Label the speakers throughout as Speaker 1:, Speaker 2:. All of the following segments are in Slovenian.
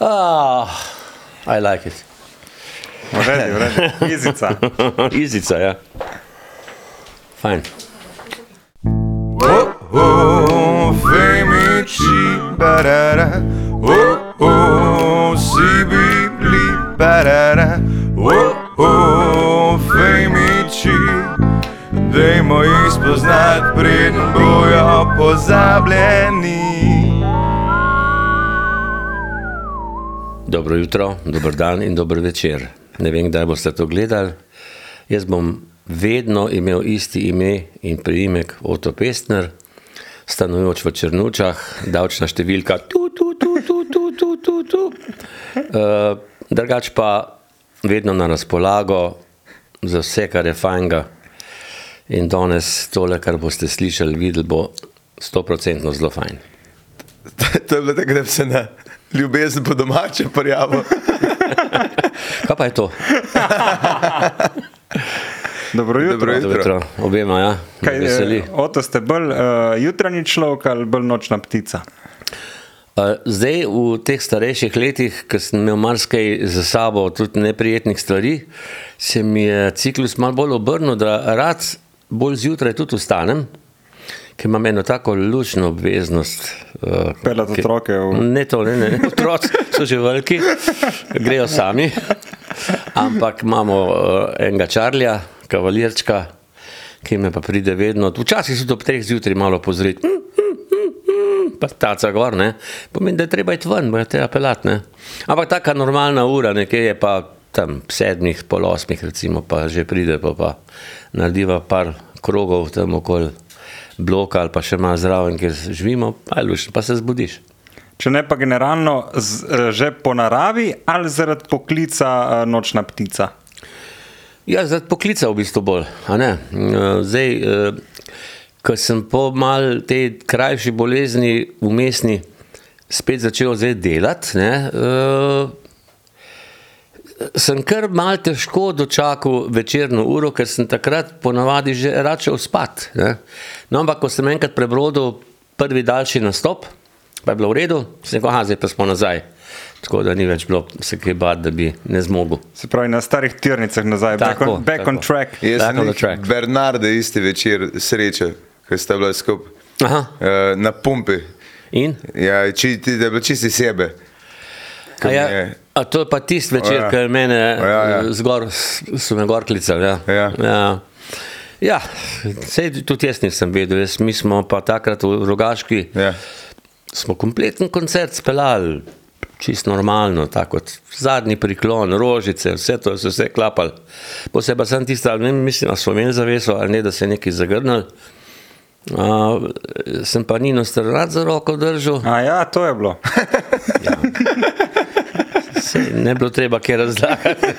Speaker 1: Ah, I like it.
Speaker 2: Vredi, vredi. Izica.
Speaker 1: Izica, ja. Fajn.
Speaker 3: Oh, femici, barara. Oh, oh, si bibli, barara. Oh, oh, femici. Dajmo jih spoznati, preden bojo pozabljeni.
Speaker 1: Dobro jutro, dober dan in dober večer. Ne vem, kdaj boste to gledali. Jaz bom vedno imel isti ime in priimek Otto Pestner, stanujoč v Črnučah, davčna številka tu, tu, tu, tu, tu, tu, tu, tu. Uh, drugač pa vedno na razpolago za vse, kar je fajnga. In danes tole, kar boste slišali, videli, bo 100% zelo fajn.
Speaker 3: To je bilo tako, da bi se na ljubezen po domače prijavil.
Speaker 1: Kaj pa je to?
Speaker 2: Dobro jutro.
Speaker 3: Dobro jutro.
Speaker 1: Dobro jutro, obema, ja. Me
Speaker 2: Kaj,
Speaker 1: veseli.
Speaker 2: eh, Oto ste bolj uh, jutranji človek ali bolj nočna ptica?
Speaker 1: Uh, Zdaj, v teh starejših letih, ko sem imel marsikaj za sabo, tudi neprijetnih stvari, se mi je ciklus malo bolj obrnil, da rad bolj zjutraj tudi vstanem, ker imam eno tako lučno obveznost. Uh,
Speaker 2: Peljati
Speaker 1: ki-
Speaker 2: otroke v-
Speaker 1: Ne, to ne, ne. otroci so že veliki, grejo sami. Ampak imamo uh, enega čarlja, kavalirčka, ki me pa pride vedno, včasih tudi ob treh zjutraj malo pozreti pa taca gor, ne. Pomeni, da je treba iti ven, bo je treba pelati, ne. Ampak taka normalna ura, nekje je pa tam sedmih, pol osmih recimo, pa že pride, pa, pa narediva par krogov tam okoli bloka ali pa še malo zraven, kjer živimo, pa lušno, pa se zbudiš.
Speaker 2: Če ne pa generalno z, eh, že po naravi ali zaradi poklica eh, nočna ptica.
Speaker 1: Ja, zaradi poklica v bistvu bolj. Eh, Zdaj, ko sem po mal tej krajši bolezni umestni spet začel zdaj delati, ne, sem kar mal težko dočakal večerno uro, ker sem takrat ponavadi že račel spat. Ne. No, ampak ko sem enkrat prebrodil prvi daljši nastop, pa je bilo v redu, sem rekel, aha, zdaj pa smo nazaj. Tako da ni več bilo se kaj bati, da bi ne zmogel.
Speaker 2: Se pravi, na starih tirnicah nazaj, back,
Speaker 1: Tako,
Speaker 2: on, back on track.
Speaker 3: Jaz
Speaker 1: Back
Speaker 3: sem jih
Speaker 1: track.
Speaker 3: Bernarda isti večer srečal, ko sta bila skupaj eh, na pumpi.
Speaker 1: in?
Speaker 3: Ja, či, ti, da je bilo čisti sebe.
Speaker 1: Ja, a to je pa tisti večer,
Speaker 3: ja.
Speaker 1: ki je mene
Speaker 3: ja, ja.
Speaker 1: eh, zgor, so me gor klicali. Ja.
Speaker 3: Ja.
Speaker 1: Ja. Ja, sej, tudi jaz nisem vedel, jaz, mi smo pa takrat v Rogaški,
Speaker 3: Ja.
Speaker 1: smo kompleten koncert speljali, čisto normalno, tako zadnji priklon, rožice, vse to so vse klapali. Posebej sem tista, ne mislim, da so imeli zaveso ali ne, da se je nekaj zagrnil. Uh, sem pa Nino Strnat za roko držal.
Speaker 2: A ja, to je bilo.
Speaker 1: Sej, ne bilo treba kaj razlagati.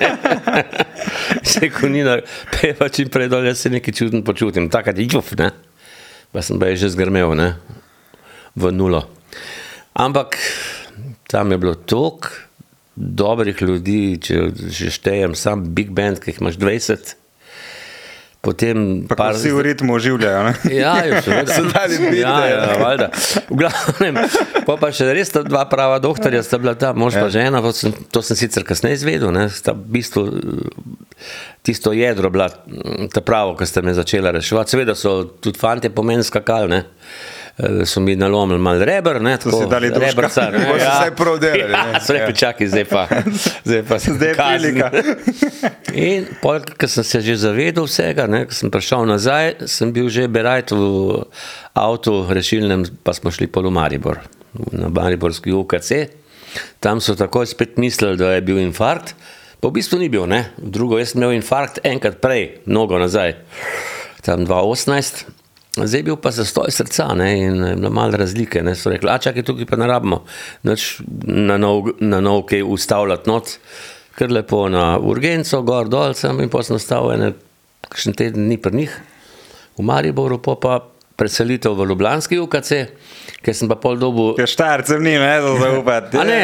Speaker 1: Se konina, peva čim prej dol, jaz se nekaj čudno počutim, takrat je juf, ne. Pa sem pa že zgrmel, ne, v nulo. Ampak tam je bilo toliko dobrih ljudi, če že štejem, sam big band, ki jih imaš 20, potem
Speaker 2: Pa ko vsi v ritmu oživljajo. ne?
Speaker 1: Ja, je seveda.
Speaker 3: So dali bite.
Speaker 1: ja, ja, valjda. V glavnem, pa, pa še res ta dva prava doktorja sta bila ta, mož pa žena, to sem, to sem sicer kasneje izvedel, ne, sta v bistvu tisto jedro bila ta pravo, ki ste me začela reševati. Seveda so tudi fante po meni skakali, ne. So mi nalomili malo reber, ne, tako,
Speaker 2: si dali
Speaker 1: rebrca, ne,
Speaker 3: Boste vsaj prav delali,
Speaker 1: Ja, so rekli,
Speaker 3: Ja.
Speaker 1: čakaj, zdaj pa, zdaj pa
Speaker 2: Zdaj je
Speaker 1: kazen.
Speaker 2: prilika.
Speaker 1: In pol, ko sem se že zavedel vsega, ne, ko sem prišel nazaj, sem bil že berajt v avtu rešilnem, pa smo šli po Maribor, na Mariborski UKC. Tam so takoj spet mislili, da je bil infarkt, pa v bistvu ni bil, ne. Drugo, jaz sem imel infarkt enkrat prej, mnogo nazaj, tam 2018. Zdaj je bil pa zastoj srca ne, in je bilo malo razlike. Ne. So rekli, a čakaj, tukaj pa ne rabimo nič na nov, na nov kaj ustavljati not, kar lepo na urgenco, gor dol sem in pa sem ostal ene, kakšen teden ni pri njih, v Mariboru, pa pa preselitev v Ljubljanski UKC, ker sem pa pol dobu.
Speaker 2: Ker štarcem ni me za zaupati.
Speaker 1: A ne,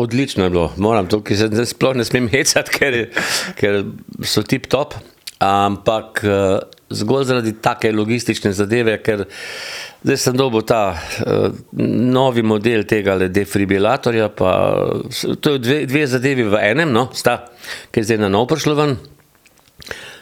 Speaker 1: odlično je bilo, moram tukaj se sploh ne smem hecati, ker, ker so tip top. Ampak eh, zgolj zaradi take logistične zadeve, ker zdaj sem dobil ta uh, novi model tega defibrilatorja. Pa, to je dve, dve zadevi v enem, no, sta, ki je zdaj na nov prišlo ven.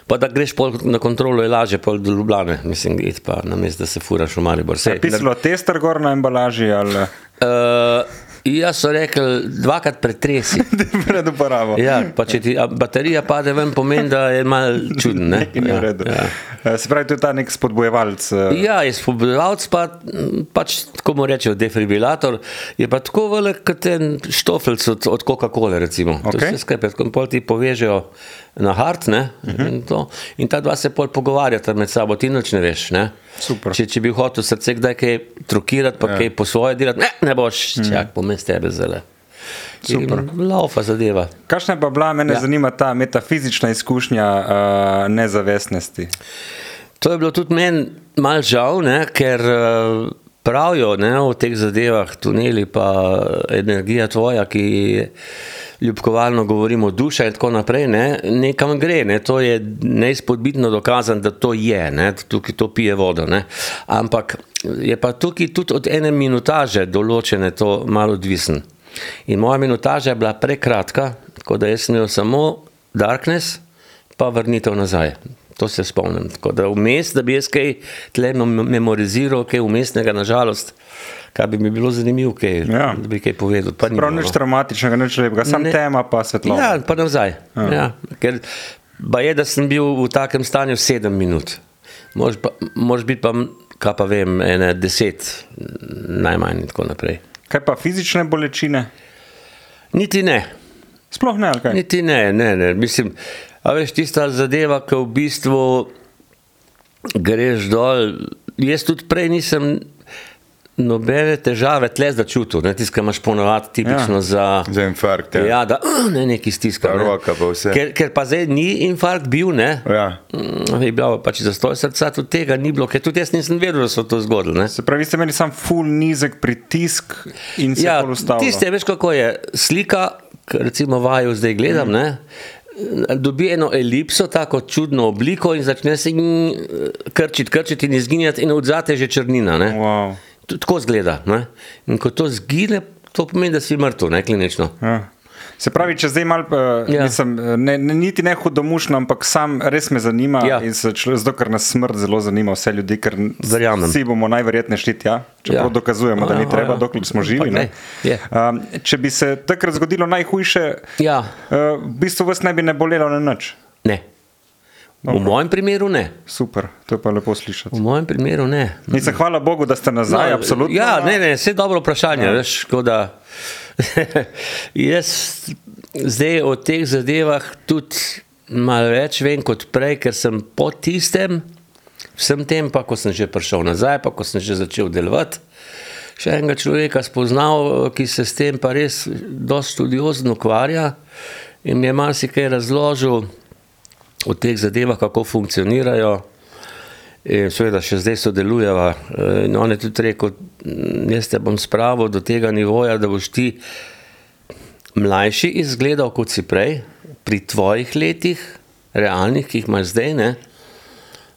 Speaker 1: Pa da greš na kontrolo, je lažje pol do Ljubljane, mislim, pa na mesto, da se furaš v Maribor. Sej,
Speaker 2: Pisalo tester gor na embalaži ali
Speaker 1: Uh, jaz so rekli, dvakrat pretresi.
Speaker 2: pred uporabo.
Speaker 1: Ja, pa če ti baterija pade ven, pomeni, da je malo čuden. Ne? Ja, ja.
Speaker 2: Eh, Se pravi, to je ta nek spodbojevalc. eh,
Speaker 1: Ja, je spodbujevalc, pa m, pač, tako mu rečejo, defibrilator, je pa tako velik kot en štofelc od, od Coca-Cola. recimo. To
Speaker 2: Okej.
Speaker 1: se skrepe, tako pol ti povežejo na hart ne, uh -huh. in, to, in ta dva se pol pogovarjata med sabo, ti nič ne veš. Ne.
Speaker 2: Super.
Speaker 1: Če, če bi hotel srce kdaj kaj trokirati, pa ja. kaj po svoje delati, ne, ne boš, čak, bom jaz tebe zelo.
Speaker 2: Super.
Speaker 1: Laufa zadeva.
Speaker 2: Kakšna je pa bila, mene ja. Zanima ta metafizična izkušnja uh, nezavestnosti?
Speaker 1: To je bilo tudi meni mal žal, ne, ker eh, pravijo ne, o teh zadevah, tuneli, pa energija tvoja, ki ljubkovalno govorimo, duša in tako naprej, ne, nekam gre. Ne, to je neizpodbitno dokazano, da to je, ne, tukaj to pije vodo. Ne. Ampak je pa tukaj tudi od ene minutaže določene to malo odvisen. In moja minutaža je bila prekratka, tako da jaz sem imel samo darkness, pa vrnitev nazaj. To se spomnim. Tako da vmes, da bi jaz kaj tle mem- memoriziral, kaj umestnega, nažalost, kar bi mi bilo zanimivo, kaj,
Speaker 2: Ja.
Speaker 1: ja. da bi kaj povedal.
Speaker 2: Prav nič
Speaker 1: no.
Speaker 2: traumatičnega, nič lepega, samo
Speaker 1: Ne.
Speaker 2: tema pa svetloba.
Speaker 1: Ja, pa nazaj. Ja. Ker ba je, da sem bil v takem stanju sedem minut. Mož, pa, mož biti pa, kaj pa vem, ene deset, najmanj in tako naprej.
Speaker 2: Kaj pa fizične bolečine?
Speaker 1: Niti ne.
Speaker 2: Sploh ne, ali kaj?
Speaker 1: Niti ne, ne, ne. Mislim, a veš, tista zadeva, ki v bistvu greš dol. Jaz tudi prej nisem nobene težave tle začutil, ne tisto, kar imaš ponovadi tipično ja. za.
Speaker 3: Za infarkt. Ja.
Speaker 1: Ja, da ne neki stiska. Ne.
Speaker 3: roka pa vse.
Speaker 1: Ker, ker pa zdaj ni infarkt bil, ne.
Speaker 3: Ja.
Speaker 1: Mm, Je bil pač zastoj srca, tudi tega ni bilo, ker tudi jaz nisem vedel, da so to zgodili. ne.
Speaker 2: Se pravi, vi ste imeli sam full nizek pritisk in se
Speaker 1: Ja,
Speaker 2: ustavili.
Speaker 1: tiste, veš kako je, slika, recimo vaju zdaj gledam, ne, dobi eno elipso, tako čudno obliko in začne se krčiti, krčiti in izginjati in odzate že črnina. Ne.
Speaker 2: Wow.
Speaker 1: To- Tako zgleda. Ne. In ko to zgine, to pomeni, da si mrtev, ne klinično.
Speaker 2: Ja. Se pravi, če zdaj malo, uh, ja.
Speaker 1: Ja.
Speaker 2: nisem, eh, ne, ne, niti ne hudomušno, ampak sam res me zanima, ja.
Speaker 1: Ja.
Speaker 2: in zato, ker nas smrt zelo zanima vse ljudi, ker
Speaker 1: Verjamem.
Speaker 2: vsi bomo najverjetneje šli tja, čeprav ja.
Speaker 1: Ja.
Speaker 2: dokazujemo, da
Speaker 1: Ja,
Speaker 2: ni
Speaker 1: ja,
Speaker 2: treba,
Speaker 1: ja.
Speaker 2: dokler smo živi. Ne.
Speaker 1: ne.
Speaker 2: Um, če bi se takrat zgodilo najhujše,
Speaker 1: Ja,
Speaker 2: uh, v bistvu vas ne bi ne bolelo na nič.
Speaker 1: ne. V mojem primeru ne.
Speaker 2: Super, to je pa lepo slišati.
Speaker 1: V mojem primeru ne.
Speaker 2: Mislim, hvala Bogu, da ste nazaj, no, absolutno.
Speaker 1: Ja, ne, ne, vse dobro vprašanje. Ja. Veš, da, jaz zdaj o teh zadevah tudi malo več vem kot prej, ker sem po tistem, vsem tem, pa ko sem že prišel nazaj, pa ko sem že začel delovati. Še enega človeka spoznal, ki se s tem pa res dosti studiozno ukvarja in mi je marsikaj razložil o teh zadevah, kako funkcionirajo. In seveda, še zdaj sodelujeva. Eh, In on je tudi rekel, "Mm, jaz te bom spravil do tega nivoja, da boš ti mlajši izgledal kot si prej, pri tvojih letih, realnih, ki jih imaš zdaj. Ne?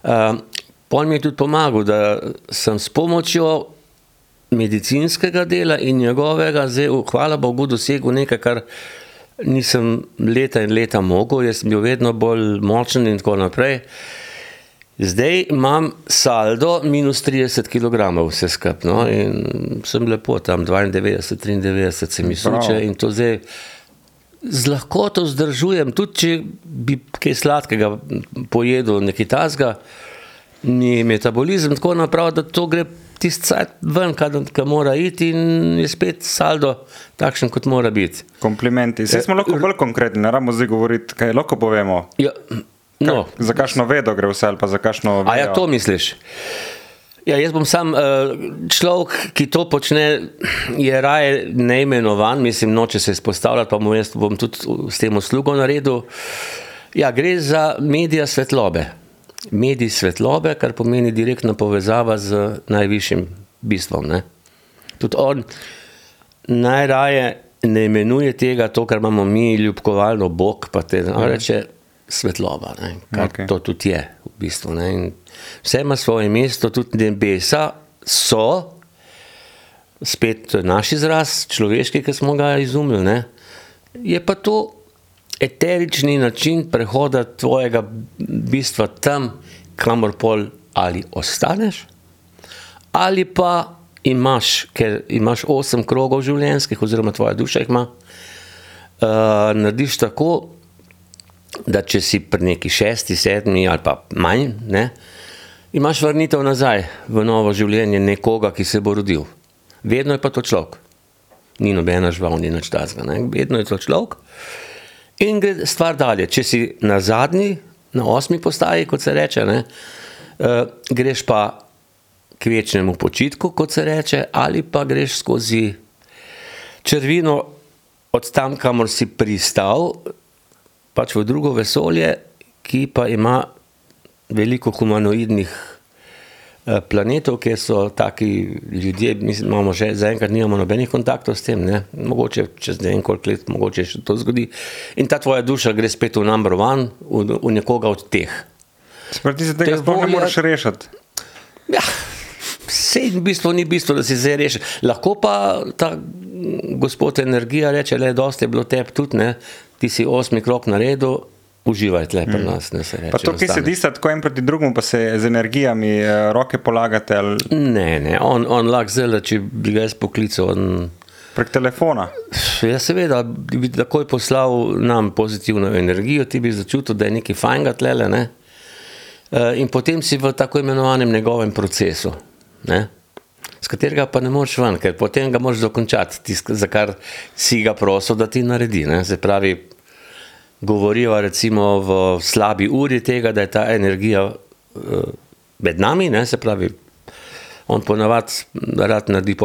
Speaker 1: Uh, Pol mi je tudi pomagal, da sem s pomočjo medicinskega dela in njegovega, zdaj, hvala Bogu, dosegel nekaj, kar nisem leta in leta mogel, jaz sem bil vedno bolj močen in tako naprej. Zdaj imam saldo minus 30 kg, vse skupaj. No, in sem lepo tam, 92, 93 se mi suče in to zdaj z lahkoto zdržujem, tudi če bi kaj sladkega pojedel, nekaj tasga, mi metabolizem tako naprav, da to gre tisti cajt ven, kaj mora iti in je spet saldo takšen, kot mora biti.
Speaker 2: Komplimenti. Vse smo lahko bolj konkretni, ne rabimo zdaj govoriti, kaj lahko povemo.
Speaker 1: Ja, no,
Speaker 2: Za kakšno vedo gre vse ali pa za kakšno.
Speaker 1: A ja,
Speaker 2: vejo?
Speaker 1: to misliš? Ja, jaz bom sam uh, človek, ki to počne, je raje neimenovan, mislim, noče se izpostavljati, pa bom, bom tudi s tem uslugo naredil. Ja, gre za medije svetlobe. Medij svetlobe, kar pomeni direktna povezava z najvišjim bistvom. Ne? Tudi on najraje ne imenuje tega, to, kar imamo mi, ljubkovalno Bog, pa te, on reče svetloba, ne, kar okay. to tudi je. V bistvu, ne, in vse ima svoje mesto, tudi nebesa so, spet naš izraz, človeški, ki smo ga izumili. Ne, je pa to eterični način prehoda tvojega bistva tam, kamor pol ali ostaneš, ali pa imaš, ker imaš osem krogov življenjskih, oziroma tvoja duša jih ima, uh, narediš tako, da če si pri neki šesti, sedmi ali pa manj, ne, imaš vrnitev nazaj v novo življenje nekoga, ki se bo rodil. Vedno je pa to človek. Ni nobena žival, ni nič tazga. Vedno je to človek. In gre stvar dalje. Če si na zadnji, na osmi postaji, kot se reče, ne, uh, greš pa k večnemu počitku, kot se reče, ali pa greš skozi črvino od tam, kamor si pristal, pač v drugo vesolje, ki pa ima veliko humanoidnih eh, planetov, kjer so taki ljudje, mislim, imamo že zaenkrat nimamo nobenih kontaktov s tem, ne? mogoče čez ne vem koliko let, mogoče še to zgodi. In ta tvoja duša gre spet v number one, v, v nekoga od teh.
Speaker 2: Sproti se tega
Speaker 1: Te
Speaker 2: sploh ne moreš rešiti.
Speaker 1: Ja, vse v bistvu ni bistvo, da si zdaj rešil. Lahko pa ta gospod energija reče, dosti je bilo tebi tudi, ne? Ti si osmi krok naredil, uživaj tle pri nas, ne se reče.
Speaker 2: Pa to, ki
Speaker 1: ostane.
Speaker 2: sedite tako en proti drugemu, pa se z energijami eh, roke polagate ali
Speaker 1: Ne, ne, on, on lahko zelo, če bi ga jaz poklical. On,
Speaker 2: prek telefona.
Speaker 1: ja, seveda, bi takoj poslal nam pozitivno energijo, ti bi začutil, da je nekaj fajnega tlele. Ne? Eh, In potem si v tako imenovanem njegovem procesu, ne? S katerega pa ne moreš ven, ker potem ga moraš dokončati, tisk, za kar si ga prosil, da ti naredi. Ne? Se pravi, govorijo recimo v slabi uri tega, da je ta energija eh, med nami, ne? se pravi, on ponavadi rad naredi,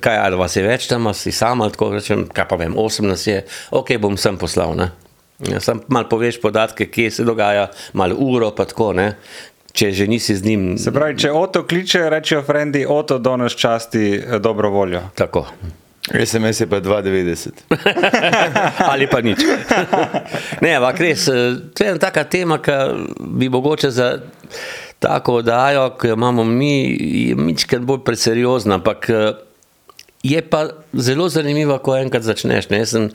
Speaker 1: kaj ali vas je več tam, si sam ali tako rečem, kaj pa vem, osem nas je, ok, bom sem poslal. Ja, sam malo poveš podatke, kje se dogaja, malo uro pa tako, ne? Če že nisi z njim.
Speaker 2: Se pravi, če Oto kliče, rečejo frendi, Oto danes časti eh, dobro voljo.
Speaker 1: Tako.
Speaker 3: SMS je pa 2,90.
Speaker 1: Ali pa nič. ne, ampak res, eh, to je ena taka tema, ki bi mogoče za tako oddajo, ki jo imamo mi, je mičkrat bolj preseriozna, ampak eh, je pa zelo zanimiva, ko enkrat začneš. Ne? Jaz sem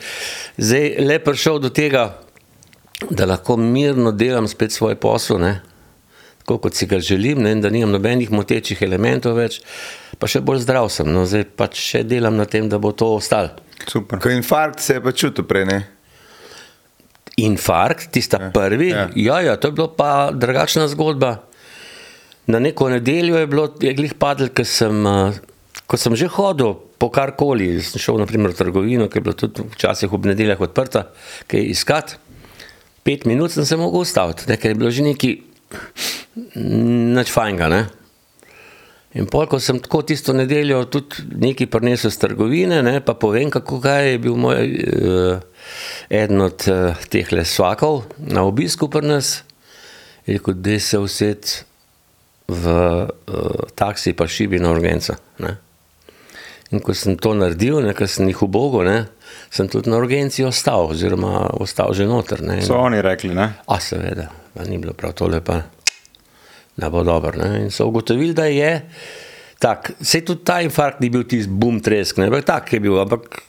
Speaker 1: zdaj le prišel do tega, da lahko mirno delam spet svoj posel. Ne? Tako kot si ga želim, ne, da nimam nobenih motečih elementov več, pa še bolj zdrav sem. No, zdaj pač še delam na tem, da bo to ostalo.
Speaker 2: Super.
Speaker 3: Ko infarkt se je pa čutil prej, ne?
Speaker 1: Infarkt, tista ja, prvi,
Speaker 3: ja.
Speaker 1: ja. Ja, ja, to je bila pa drugačna zgodba. Na neko nedeljo je bilo, je glih padel, ker sem, eh, ko sem že hodil po karkoli, sem šel naprimer v trgovino, ki je bila tudi včasih ob nedeljah odprta, kaj iskati. Pet minut sem se mogel ustaviti, ne, ker je bilo že neki nič fajnega. Ne? In pol, ko sem tako tisto nedeljo tudi nekaj prinesel z trgovine, ne, pa povem, kako je bil moj uh, eden od uh, teh lesvakov na obisku pri nas, je rekel, da se used v uh, taksi pa šibi na urgenca. Ne. In ko sem to naredil, ne, ker sem jih ubogal, ne, sem tudi na urgenci ostal, oziroma ostal že noter. Ne,
Speaker 2: So oni rekli, ne?
Speaker 1: A seveda, pa ni bilo prav tole, pa ne bo dobro. Ne? In so ugotovili, da je tak. Sej tudi ta infarkt ni bil tisti bum tresk, ne, tak je bil, ampak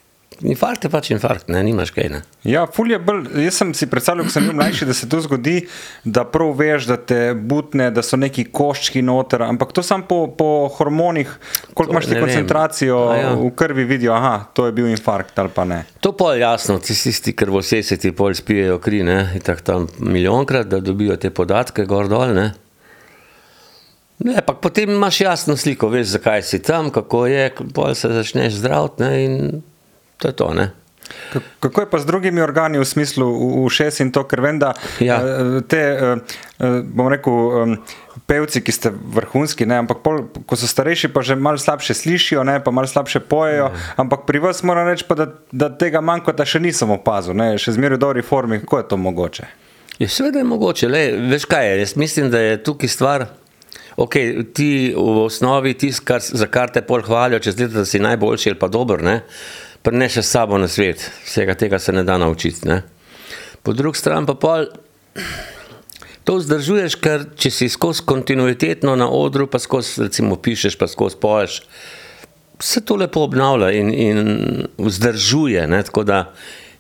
Speaker 1: infarkt je pač infarkt, ne, nimaš kaj. Ne?
Speaker 2: Ja, ful je bolj, jaz sem si predstavljal, ko sem bil mlajši, da se to zgodi, da prav veš, da te butne, da so neki koščki noter, ampak to samo po, po hormonih, koliko
Speaker 1: To
Speaker 2: imaš ti koncentracijo
Speaker 1: A ja.
Speaker 2: v krvi, vidijo, aha, to je bil infarkt ali pa ne.
Speaker 1: To je jasno, ti tisti krvosesi ti pol spijejo kri, ne, in tako tam milijonkrat, da dobijo te podatke gor dol, ne. Ne, pa potem imaš jasno sliko, veš, zakaj si tam, kako je, pol se začneš zdraviti, to je to, ne.
Speaker 2: Kako je pa z drugimi organi v smislu ušes in to, ker vem, da
Speaker 1: Ja.
Speaker 2: eh, te, eh, eh, bom rekel, pevci, ki ste vrhunski, ne, ampak pol, ko so starejši, pa že malo slabše slišijo, ne, pa malo slabše pojejo, ampak pri vas moram reči, pa, da, da tega manjka, da še nisem opazil, ne, še zmeraj v dobri formi, kako je to mogoče.
Speaker 1: Je seveda je mogoče, le, veš kaj je, jaz mislim, da je tukaj stvar. Ok, ti v osnovi, tisto, kar, za kar te pol hvalijo, čez leta, da si najboljši ali pa dober, ne, prenešeš s sabo na svet, vsega tega se ne da naučiti. Ne. Po drugi strani pa pol, to vzdržuješ, ker če si skozi kontinuitetno na odru, pa skozi, recimo, pišeš, pa skozi poješ, se to lepo obnavlja in, in vzdržuje. Ne? Tako da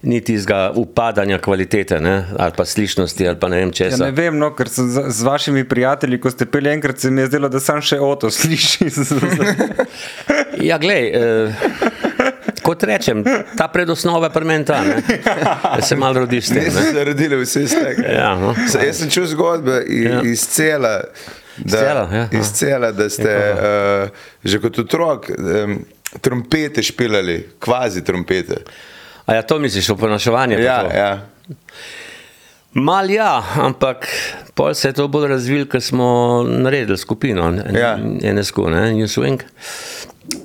Speaker 1: ni tistega upadanja kvalitete, ne? ali pa slišnosti, ali pa ne vem
Speaker 2: Ja,
Speaker 1: česa.
Speaker 2: ne vem, no, ker sem z, z vašimi prijatelji, ko ste peli enkrat, se mi je zdelo, da sam še oto sliši.
Speaker 1: Ja, glej, eh, kot rečem, ta predosnova je pri meni ta, ne? da se malo rodiš s tem. Ne?
Speaker 3: se rodili vsi iz tega.
Speaker 1: Ja, no.
Speaker 3: Se, jaz sem čutil zgodbe iz,
Speaker 1: Ja.
Speaker 3: ja. iz cela. Da,
Speaker 1: cela, ja.
Speaker 3: iz cela, da ste uh, že kot otrok um, trompete špilali, kvazi trompete.
Speaker 1: A ja, to misliš, oponaševanje?
Speaker 3: Ja, ja.
Speaker 1: Mal ja, ampak pol se je to bolj razvilo, ker smo naredili skupino,
Speaker 3: Ja.
Speaker 1: NSK, ne, New Swing.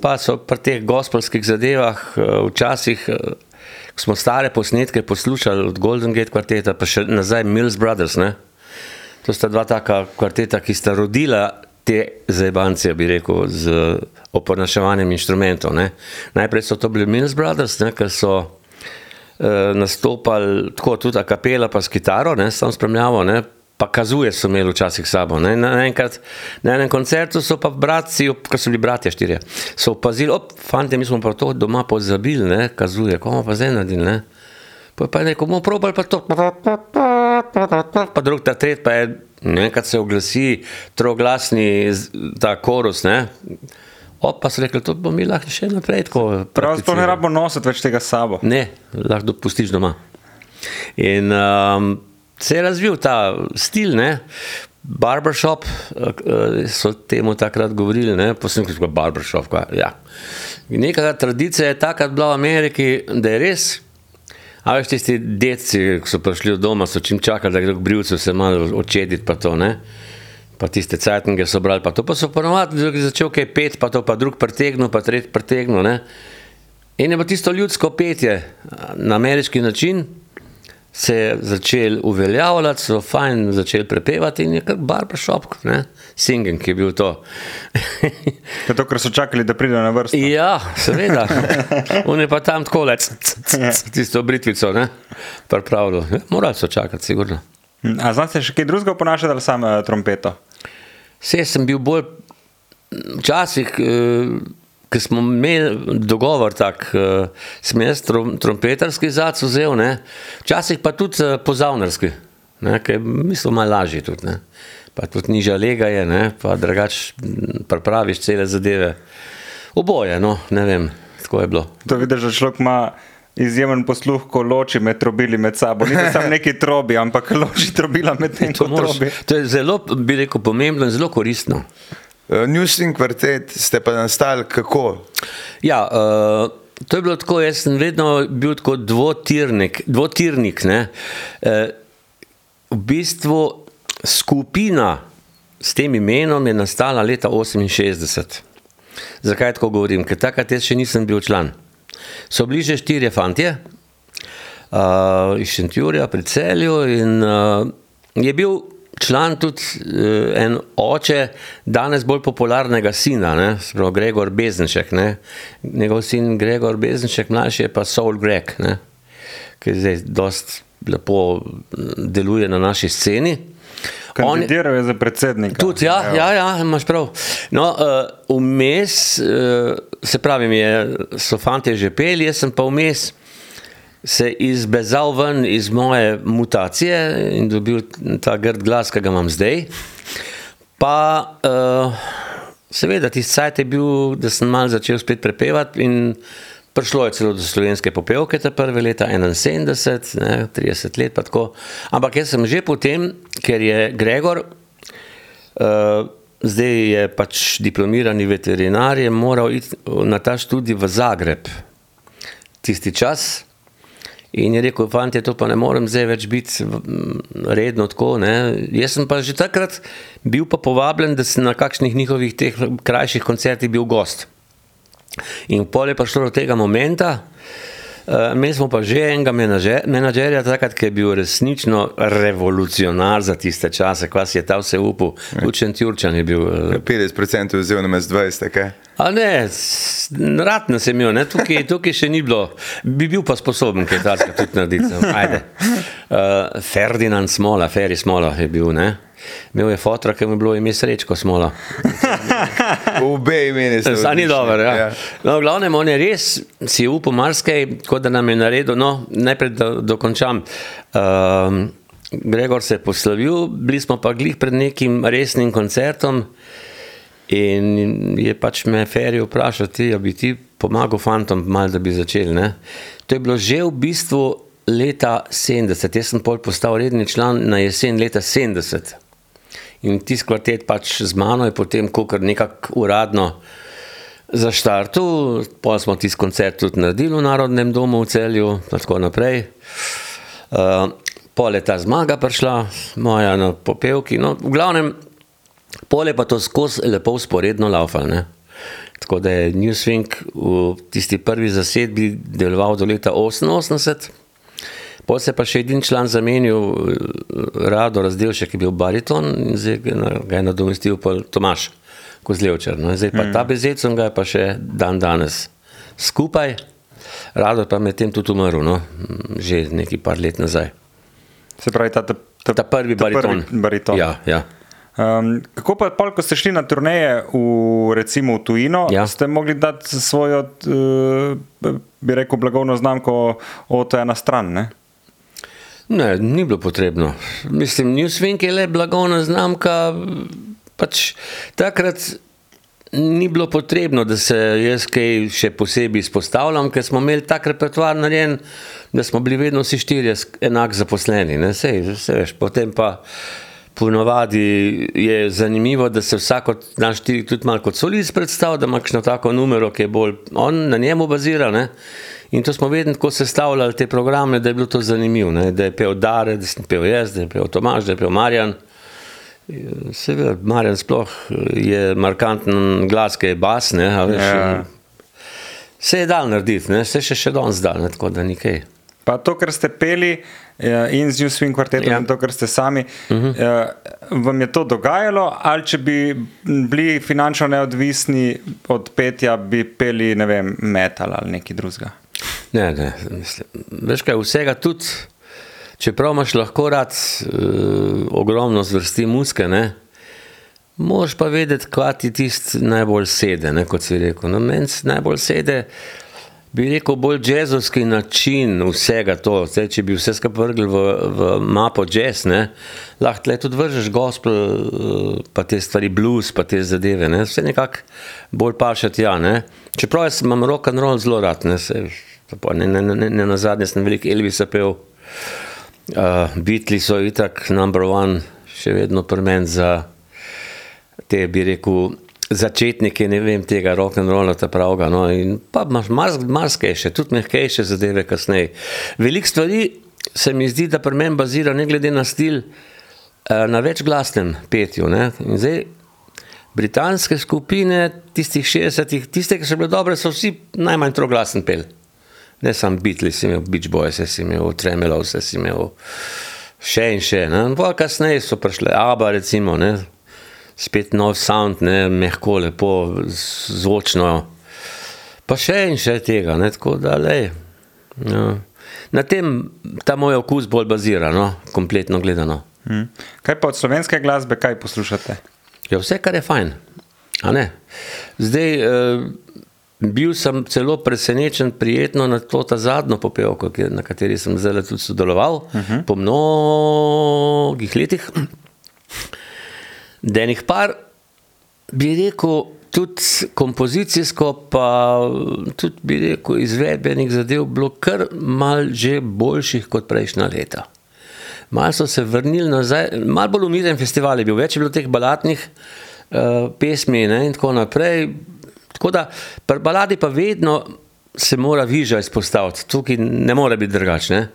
Speaker 1: Pa so pri teh gospelskih zadevah eh, včasih, eh, ko smo stare posnetke poslušali od Golden Gate kvarteta, pa še nazaj Mills Brothers, ne. To sta dva taka kvarteta, ki sta rodila te zajbance, bi rekel, z oponaševanjem inštrumentov. Ne. Najprej so to bili Mills Brothers, ne, ker so eh, nastopali tako tudi a kapela, pa s kitaro, ne, sam spremljavo, ne, pa kazuje so imeli včasih sabo. Ne. Na, enkrat, na enem koncertu so pa bratci, ker so bili bratje štirje, so opazili, op, fante, mi smo pa to doma pozabili, ne, kazuje, komu pa zdaj naredili, ne. Pa je pa rekel, bomo probali pa to. Pa drug ta tret pa je, nekaj se oglasi, troglasni ta korus, ne. O, pa so rekli, to bomo mi lahko še naprej tako.
Speaker 2: Pravzaprav ne
Speaker 1: prakticirali."
Speaker 2: rabimo nositi več tega sabo.
Speaker 1: Ne, lahko dopustiš doma. In um, se je razvil ta stil, ne. Barbershop, eh, so temu takrat govorili, ne, posebej kot barbershop. Ja. Neka tradicija je taka bila v Ameriki, da je res. A veš, tisti detci, ki so prišli od doma, so čim čakali, da gredo k brivcu se malo očediti, pa to ne. Pa tiste cajtnike so brali, pa to pa so ponovadi, da je začel kaj pet, pa to pa drug pretegnil, pa tretji pretegnil. In je bilo tisto ljudsko petje na ameriški način, se je začel uveljavljati, so fajn začeli prepevati in je kar barbershop, ne, singing je bil to.
Speaker 2: Zato, ker so čakali, da pridejo na vrsto.
Speaker 1: ja, seveda, on je pa tam tako le, tisto britvico, ne, pripravljal. Ja, Morali so čakati, sigurno.
Speaker 2: Hm, A znate še kaj drugega ponašati ali samo uh, trompeto?
Speaker 1: Vse sem bil bolj, včasih, eh, ko smo imeli dogovor, tak, eh, sem jaz trom, trompetarski zac vzel, ne? včasih pa tudi eh, pozavnarski, ker je mislim malo lažje tudi. Ne? Pa tudi nižja lega je, ne? pa drugače m, pripraviš cele zadeve. Oboje, no, ne vem, tako je bilo.
Speaker 2: To vidiš, da človek ima izjemen posluh, ko loči med trobili med sabo. Ni samo neki trobi, ampak loči trobila med tem,
Speaker 1: To, moraš,
Speaker 2: trobi.
Speaker 1: to je zelo, bi rekel, pomembno in zelo koristno.
Speaker 3: Uh, New Swing kvartet ste pa nastali kako?
Speaker 1: Ja, uh, to je bilo tako, jaz sem vedno bil tako dvotirnik. dvotirnik ne. uh, v bistvu skupina s tem imenom je nastala leta 68. Zakaj tako govorim? Ker takrat jaz še nisem bil član. So bili že štirje fantje uh, iz Šentjurja pri celju in uh, je bil član tudi uh, en oče danes bolj popularnega sina, ne, se pravi Gregor Bezenšek. Ne. Njegov sin Gregor Bezenšek, mlajši je pa Saul Greg, ne, ki zdaj dost lepo deluje na naši sceni.
Speaker 2: Kandidiral je za predsednika.
Speaker 1: Tudi, ja, ja, ja, imaš prav. No, uh, vmes, uh, se pravi, je, so fanti že peli, jaz sem pa vmes se izbezal ven iz moje mutacije in dobil ta grd glas, ki ga imam zdaj. Pa, uh, seveda, tisti sajt je bil, da sem mal začel spet prepevati in prišlo je celo do slovenske popevke, te prve leta 71, ne, 30 let pa tako. Ampak jaz sem že potem, ker je Gregor, uh, zdaj je pač diplomirani veterinar, je moral iti na ta študij v Zagreb tisti čas. In je rekel, fanti, to pa ne morem zdaj več biti redno tako. Ne. Jaz sem pa že takrat bil pa povabljen, da sem na kakšnih njihovih teh krajših koncertih bil gost. In pol je prišlo do tega momenta, uh, imeli smo pa že enega menadžerja, takrat, ki je bil resnično revolucionar za tiste čase, kva si je ta vse upal, tudi Šentjurčan je bil. Uh,
Speaker 3: 50% vzel na mes 20, kaj?
Speaker 1: A ne, s- rad nas je imel, ne? Tukaj, tukaj še ni bilo, bi bil pa sposoben kaj takega tudi narediti. Ajde. Uh, Ferdinand Smola, Ferry Smola je bil, ne? Imel je fotra, ki mu je bilo ime Srečko Smola.
Speaker 3: Obe imeni so.
Speaker 1: Zdaj ni dobro. Ja. No, v glavnem, on je res si upal marsikaj, kot da nam je naredil. No, najprej da dokončam. Um, Gregor se je poslovil, bili smo pa glih pred nekim resnim koncertom. In je pač me Ferij vprašal, ti, da bi ti pomagal fantom, malo da bi začeli. Ne? To je bilo že v bistvu leta 70, jaz sem pol postal redni član na jesen leta 70. In tisti kvartet pač z mano je potem, ko kar nekako uradno zaštartil, pa smo tisti koncert tudi naredili v Narodnem domu v celju, in tako naprej. Uh, pol je ta zmaga prišla, moja na popevki. No, v glavnem, pol je pa to skozi lepo usporedno laufal. Ne? Tako da je Newswing v tisti prvi zasedbi deloval do leta 88. Potem se je pa še en član zamenil, Rado Razdelšek, ki je bil bariton in zdaj ga je je nadomestil pa Tomaš Kozlevčar. No, in zdaj pa ta bezecem ga je pa še dan danes skupaj. Rado pa je medtem tudi umrl, no, že nekaj par let nazaj.
Speaker 2: Se pravi, ta, ta, ta,
Speaker 1: Ta prvi bariton.
Speaker 2: Prvi bariton.
Speaker 1: Ja, ja.
Speaker 2: Um, kako pa, pol, ko ste šli na turneje v, recimo v tujino,
Speaker 1: Ja.
Speaker 2: ste mogli dati svojo, uh, bi rekel, blagovno znamko od ena stran? Ne?
Speaker 1: Ne, ni bilo potrebno. Mislim, Newswing je le blagovna znamka. Pač takrat ni bilo potrebno, da se jaz kaj še posebej izpostavljam, ker smo imeli tak repertoar narejen, da smo bili vedno vsi štirje enako zaposleni. Ne? Sej, sej veš, potem pa ponovadi je zanimivo, da se vsak od nas štirih tudi malo kot solist predstavlja, da ima kakšno tako numero, ki je bolj on na njemu bazira. Ne? In to smo vedno tako sestavljali te programe, da je bilo to zanimivo, ne? da je pel Dare, da sem pel jaz, da je pel Tomaž, da je pel Marjan. Seveda, Marjan sploh je markanten glas, ki je bas, ne, a veš,
Speaker 2: Ja.
Speaker 1: Se je dal narediti, ne? se še še danes da, ne? tako da nikaj.
Speaker 2: Pa to, kar ste peli eh, in z New Swing kvartetom,
Speaker 1: Ja.
Speaker 2: ja. in to, kar ste sami, uh -huh. eh, vam je to dogajalo, ali če bi bili finančno neodvisni od petja, bi peli, ne vem, metal ali nekaj drugega.
Speaker 1: Ne, ne, mislim, veš kaj, vsega tudi, čeprav imaš lahko rad uh, ogromno zvrsti muske, ne, moraš pa vedeti, kaj ti tisti najbolj sede, ne, kot si rekel. No, meni najbolj sede, bi rekel, bolj jazzovski način vsega to. Zdaj, če bi vse skupaj vrgli v, v mapo jazz, ne, lahko tudi vržeš gospel, eh, pa te stvari, blues, pa te zadeve, ne, vse nekako bolj pašati, ja, ne. Čeprav jaz imam rock and roll zelo rad, ne, se, pa ne, ne, ne, ne na zadnje sem velik Elvisa pel. Uh, Beatli so itak number one, še vedno premen za te, bi rekel, začetnike, ne vem, tega rock and rolla, ta pravga. No, in pa imaš mars, marsikejše, tudi mehkejše zadeve kasneje. Veliko stvari se mi zdi, da pri meni bazira, ne glede na stil, eh, na večglasnem petju. Ne. In zdaj, britanske skupine, tistih 60-ih, tiste, ki so bile dobre, so vsi najmanj troglasen pel. Ne samo Beatles, imel Beach Boys, si imel Tremolo, si imel še in še. Ne. In pol kasneje so prišle Abba, recimo, ne. Spet nov sound, ne, mehko, lepo, zvočno. Pa še in še tega, ne, tako da le. Ja. Na tem ta moj okus bolj bazira, no, kompletno gledano.
Speaker 2: Hm. Kaj pa od slovenske glasbe, kaj poslušate?
Speaker 1: Ja, vse, kar je fajn. Zdaj, eh, bil sem celo presenečen, prijetno na to zadnjo popevko, na kateri sem zdaj tudi sodeloval uh -huh. po mnogih letih. Da enih par, bi rekel, tudi kompozicijsko, pa tudi bi rekel, izvedbenih zadev, bilo kar mal že boljših kot prejšnja leta. Malo so se vrnili nazaj, malo bolj umiren festival je bil, več je bilo teh balatnih uh, pesmi ne, in tako naprej. Tako da pri baladi pa vedno se mora viža izpostaviti, tukaj ne more biti drugačne.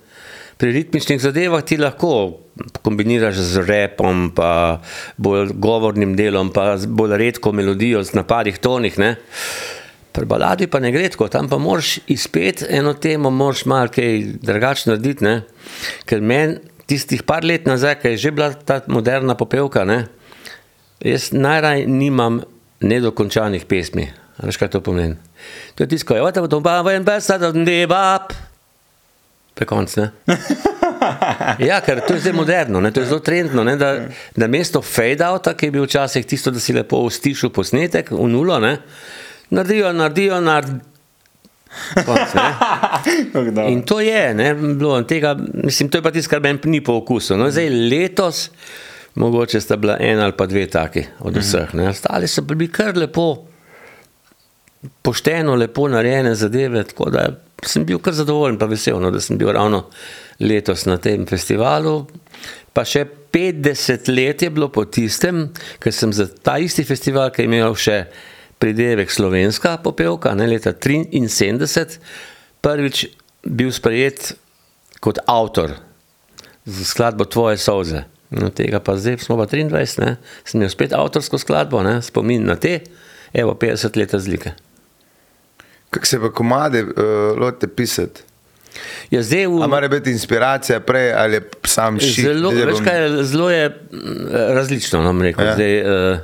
Speaker 1: Pri ritmičnih zadevah ti lahko kombiniraš z repom, pa bolj govornim delom, pa bolj redko melodijo z napadih tonih. Ne. Pri baladi pa ne gre tako, tam pa moraš izpet eno temo, moraš malo kaj drugače narediti. Ne? Ker meni tistih par let nazaj, ki je že bila ta moderna popevka, ne? jaz najraj nimam nedokončanih pesmi. Veš, kaj to pomeni? To je tisto, ko je, da bo to pa en bes, da ne bab. Prekonc, ne? Ja, ker to je zdaj moderno, ne? to je zelo trendno. Ne? Da, da mesto fade-outa, ki je bil včasih tisto, da si lepo stišil posnetek v nulo, ne? naredijo, naredijo, naredijo. Konc. In to je, ne, bilo, tega, mislim, to je pa tisto, kar meni ni po okusu. No, zdaj letos, mogoče sta bila ena ali pa dve taki od vseh, ne, ostali so bili kar lepo, pošteno, lepo narejene zadeve, tako da sem bil kar zadovoljen, pa vesel, no, da sem bil ravno letos na tem festivalu. Pa še 50 let je bilo po tistem, ker sem za ta isti festival, ki je imel še pridevek slovenska popevka, ne leta 73, prvič bil sprejet kot avtor za skladbo Tvoje solze. No, tega pa zdaj smo pa 23, ne, sem imel spet avtorsko skladbo, ne, spomin na te, evo 50 let razlike.
Speaker 3: Kako se pa komade uh, lotite pisati?
Speaker 1: Ja, zdaj v,
Speaker 3: mora biti inspiracija prej ali je sam šit?
Speaker 1: Zelo, veš kaj, zelo je mm, različno, no, rekel.
Speaker 3: Ja.
Speaker 1: Zdaj, uh,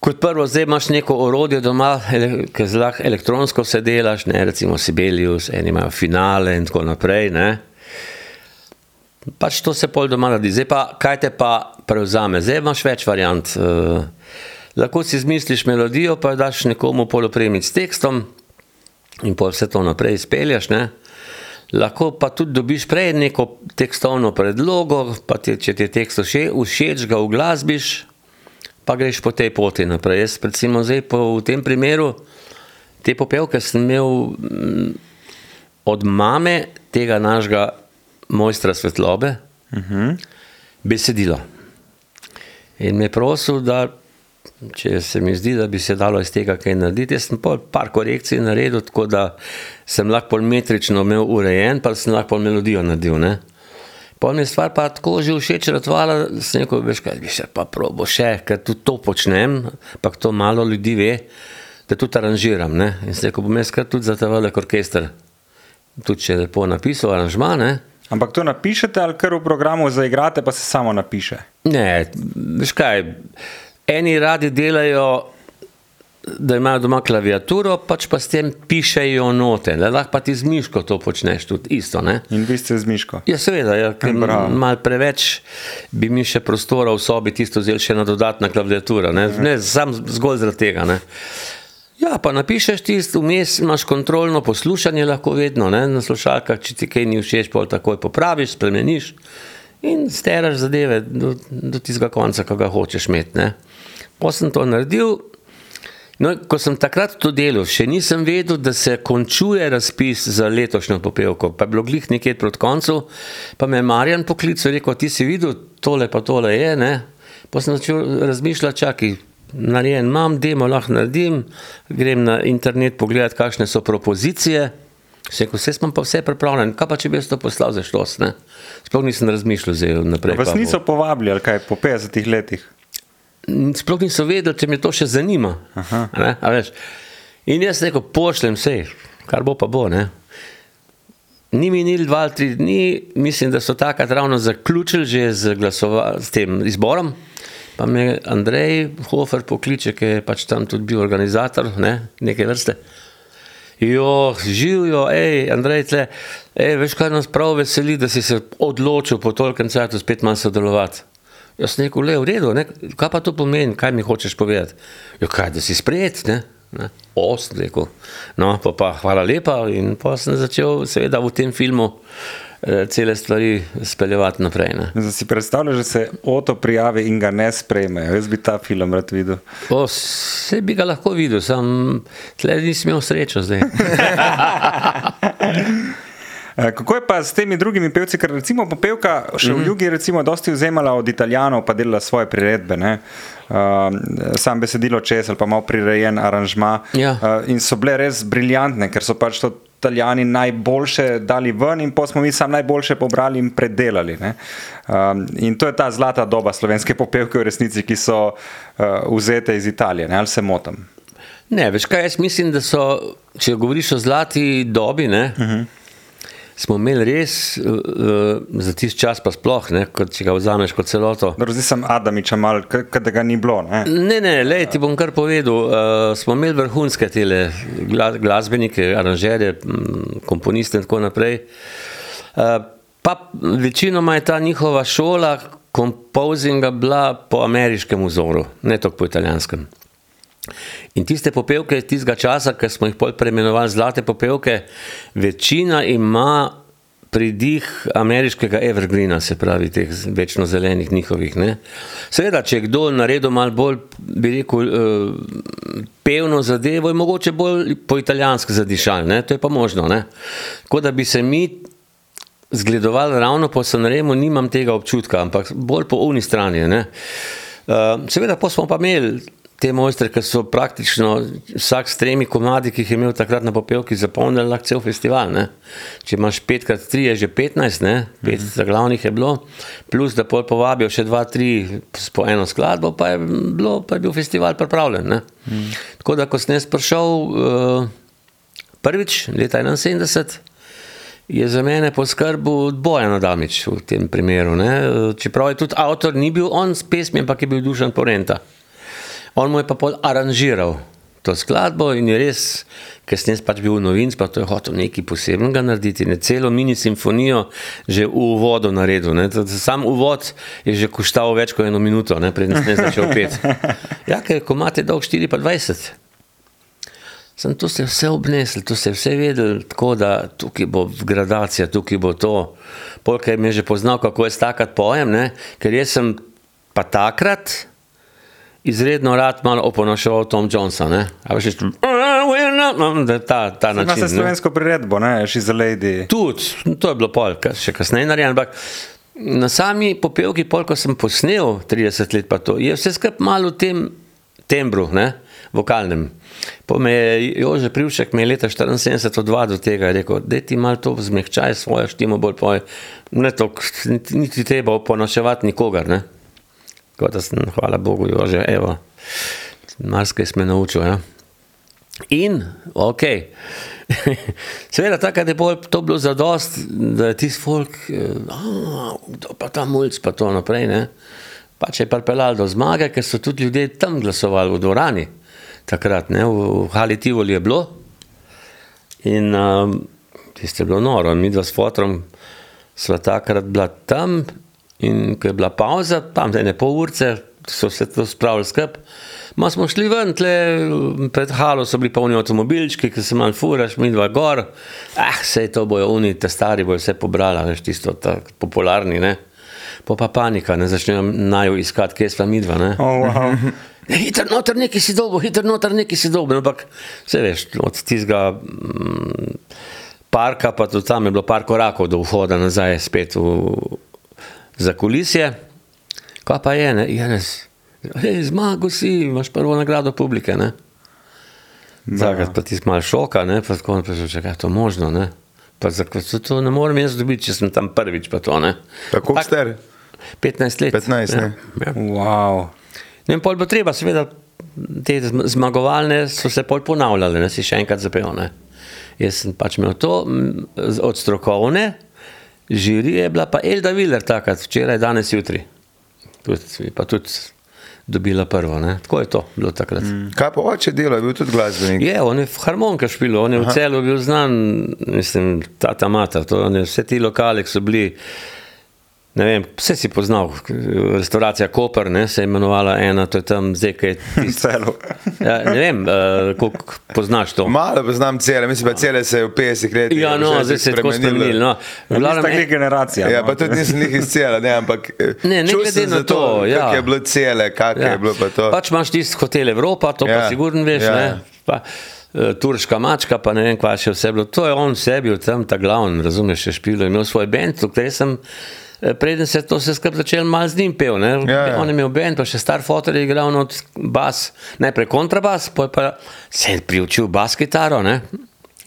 Speaker 1: kot prvo, zdaj imaš neko orodje doma, ele, ki lahko elektronsko se delaš, ne, recimo Sibelius, eni imajo finale in tako naprej. Ne. Pač to se pol doma naredi. Zdaj pa, kaj te pa prevzame? Zdaj imaš več variant. Uh, lahko si izmisliš melodijo, pa daš nekomu polopremiti s tekstom in pol vse to naprej izpelješ. Ne? Lahko pa tudi dobiš prej neko tekstovno predlogo, pa ti, če ti je tekst vše- všeč, ga uglasbiš, pa greš po tej poti naprej. Jaz, recimo, zdaj po, v tem primeru te popevke sem imel mm, od mame tega našega mojstra svetlobe uh -huh. besedilo. In me je prosil, da če se mi zdi, da bi se dalo iz tega kaj narediti. Jaz sem pol par korekcij naredil, tako da sem lahko pol metrično imel urejen, pa sem lahko melodijo naredil. Ne? Pol mi je stvar pa tako že všeč, ratvala, da sem rekel, veš kaj, bi še pa probo še, ker tudi to počnem, pa to malo ljudi ve, da tudi aranžiram. Ne? In sem rekel, bom jaz kar tudi za ta velik orkester, tudi če je lepo napisal aranžma, ne?
Speaker 2: Ampak to napišete ali kar v programu zaigrate, pa se samo napiše.
Speaker 1: Ne, veš kaj, eni radi delajo, da imajo doma klaviaturo, pač pa s tem pišejo note, da lahko pa ti z miško to počneš tudi isto. Ne?
Speaker 2: In vi ste z Miško.
Speaker 1: Ja, seveda, ja, ker malo preveč bi mi še prostora v sobi tisto vzeli še na dodatna klaviatura, ne, ne sam zgolj zaradi tega. Ne. Ja, pa napišeš tisto, vmes imaš kontrolno poslušanje, lahko vedno ne, na slušalkah, če ti kaj ni všeč, pol takoj popraviš, spremeniš in steraš zadeve do, do tistega konca, ki ga hočeš imeti. Ko sem to naredil, no, ko sem takrat to delal, še nisem vedel, da se končuje razpis za letošnjo popevko. Pa je bilo glih nekje proti koncu, pa me je Marjan poklical in rekel: Ti si videl, tole pa tole je. Ne? Pa sem začel razmišljati, čakaj. Narejen imam, demo lahko naredim, grem na internet pogledati, kakšne so propozicije. Vse, vse smo pa vse pripravljeni, kaj pa če bi jaz to poslal za šlos? Ne? Sploh nisem razmišljal zdaj naprej.
Speaker 2: Vas niso povabili, ali kaj po 50 letih.
Speaker 1: Sploh nisem vedel, če me to še zanima. Ne, a veš. In jaz rekel, pošljem vse, kar bo pa bo. Ne. Ni minil dva ali tri dni, mislim, da so takrat ravno zaključili že z, glasova, z tem izborom. Pa me Andrej Hofer pokliče, ki je pač tam tudi bil organizator ne, neke vrste. Jo, živijo, hej, Andrej, tle, ej, veš, kaj nas prav veseli, da si se odločil po tolkem času spet malo sodelovati. Jaz sem rekel, le v redu, ne? kaj pa to pomeni, kaj mi hočeš povedati? Jo, kaj, da si sprejet, ne? ne? O, sem rekel. No, pa, pa hvala lepa in pa sem začel seveda v tem filmu cele stvari speljevati naprej. Ne?
Speaker 2: Zdaj si predstavljaš, da se Oto prijavi in ga ne sprejmejo. Jaz bi ta film rad videl.
Speaker 1: O, vse bi ga lahko videl, sam tle nisem imel srečo zdaj.
Speaker 2: Eh, Kako je pa s temi drugimi pevci, ker recimo popevka še v jugi recimo dosti vzemala od italijanov, pa delala svoje priredbe, ne? Uh, sam besedilo čez ali pa malo prirejen aranžma
Speaker 1: Ja.
Speaker 2: uh, in so bile res briljantne, ker so pač to italijani najboljše dali ven in pa smo mi sam najboljše pobrali in predelali. ne. Um, in to je ta zlata doba slovenske popevke v resnici, ki so uh, vzete iz Italije, ne? ali se motim.
Speaker 1: Ne, veš kaj, jaz mislim, da so, če govoriš o zlati dobi, ne, uh -huh. Smo imeli res uh, za tisti čas, pa sploh, ne, kot, če ga vzameš kot celoto.
Speaker 2: Zdaj sem Adamiča mal, k- k- da ga ni bilo. Ne?
Speaker 1: Ne, ne, lej, ti bom kar povedal. Uh, smo imeli vrhunske tele gla, glasbenike, aranžerje, m, komponiste in tako naprej. Uh, Pa večinoma je ta njihova šola kompozinga bila po ameriškem vzoru, ne toliko po italijanskem. In tiste popevke iz tistega časa, ki smo jih pol preimenovali zlate popevke, večina ima pridih ameriškega evergreena, se pravi teh večno zelenih njihovih. Ne. Seveda, če je kdo naredil malo bolj, bi rekel, uh, pevno zadevo, je mogoče bolj po italijansko zadišal, ne. to je pa možno. Ne. Tako da bi se mi zgledovali ravno po Sanremu, nimam tega občutka, ampak bolj po uni strani. Ne. Uh, seveda, pa smo pa imeli te mojstre, ki so praktično vsak s tremi komadi, ki jih je imel takrat na popevki, zapolnili lahko cel festival. Ne? Če imaš pet krat tri, je že petnajst, ne? pet mm -hmm. glavnih je bilo, plus da pol povabijo še dva, tri po eno skladbo, pa je, bilo, pa je bil festival pripravljen. Mm -hmm. Tako da, ko sem jaz prišel uh, prvič, leta 71. Je za mene poskrbel Bojan Adamič v tem primeru. Ne? Čeprav je tudi avtor, ni bil on s pesmi, ampak je bil Dušan Porenta. On mu je pa pol aranžiral to skladbo in je res, ker sem jaz pač bil novinc, pa to je hotel nekaj posebnega narediti, ne celo mini simfonijo že v uvodu naredil. Ne. Sam uvod je že koštal več kot eno minuto, preden sem začel pet. Ja, ker ko imate dolg 24. Sem to se vse obnesel, to se vse vedel, tako da tukaj bo gradacija, tukaj bo to. Polk je mi že poznal, kako je stakati pojem, ne? ker jaz sem pa takrat, izredno rad malo oponašal Tom Jonesa. Ne? A veš, da je ta, ta način.
Speaker 2: Imaš slovensko priredbo, ne, še za Lady.
Speaker 1: Tudi, to je bilo pol, še kasneje narejeno. Ampak na sami popevki, pol, ko sem posnel 30 let, pa to, je vse skup malo v tem tembru, ne, vokalnem. Po me je Jože Privšek, me je leta 74 odvadil do tega, je rekel, da ti malo to zmehčaj svoje štimo bolj poje. Ne to, niti treba oponaševati nikogar, ne. Tako da sem, hvala Bogu, že evo, marsikaj sem naučil. Ja. In, ok, seveda, takrat je bolj, to bilo za dost, da je tisti folk, kdo pa ta mulj, pa to naprej. Ne. Pač je pripeljal do zmage, ker so tudi ljudje tam glasovali v dvorani. Takrat, ne, v Hali Tivoli je bilo. In um, tiste je bilo noro, mi dva s fotrom sva takrat bila tam In ko je bila pauza, tam za ene pol ure, so se to spravili skup. Ma smo šli ven, tle, pred halo so bili polni avtomobilčki, ki se manj furaš, mi dva gor. Ah, vse to bojo oni, te stari bojo vse pobrali, veš, tisto tako popularni, ne. Po pa panika, ne začnejo naju iskati, kje smo mi dva, ne.
Speaker 2: Oh, wow.
Speaker 1: Hiter noter neki si dobo, hiter noter neki si dobo, ampak vse veš, od tistega mm, parka, pa tudi tam je bilo par korakov do vhoda nazaj spet v za kulisje, kaj pa je, ne, Janez, hej, zmago si, imaš prvo nagrado publike, ne. Zakrat pa ti malo šoka, ne, pa tako naprej, če je to možno, ne. Pa zakrat se to ne morem jaz dobiti, če sem tam prvič, pa to, ne.
Speaker 3: Tako star?
Speaker 1: 15 let.
Speaker 3: 15, ne.
Speaker 1: Ja, ja.
Speaker 2: Wow.
Speaker 1: Ne, pol bo treba, seveda, te zmagovalne so se pol ponavljale, ne, si še enkrat zapel, ne. Jaz sem pač imel to od strokovne, Žiri je bila pa Elda Viler takrat, včeraj, danes, jutri. Tudi, pa tudi dobila prvo. Ne? Tako je to bilo takrat. Mm.
Speaker 3: Kaj pa oče delo, je bil tudi glasbenik?
Speaker 1: Je, on je v harmonika špil, on je Aha. v celu bil znan, mislim, tata mata, to, vse ti lokali so bili. Ne vem, vse si poznal, restauracija Koper, ne, se je imenovala ena, to je tam zdaj, kaj je
Speaker 2: celo.
Speaker 1: Ja, ne vem, uh, koliko poznaš to.
Speaker 3: Malo poznam cele, mislim, da cele se je v 50 letih.
Speaker 1: Ja, no, zdaj se je tako spremenili. No.
Speaker 2: Glavno je generacija.
Speaker 3: Ja,
Speaker 2: no.
Speaker 3: pa tudi nisem njih iz cele, ne, ampak.
Speaker 1: Ne, ne glede na to, to ja.
Speaker 3: kak je bilo cele, kak ja. je bilo pa to.
Speaker 1: Pač imaš tisti hotel Evropa, to ja. pa sigurno veš, ja. ne. Pa, Turška mačka, pa ne vem, kva še vse bilo. To je on sebi, tam ta glavni, razumeš, še špilo, imel svoj bend, v katerem sem preden se to vse skupaj začel malo z njim pel. Ja, ja. On je imel bend, pa še star fotor je igral not bas, najprej kontrabas, pa se je priučil bas kitaro. Ne?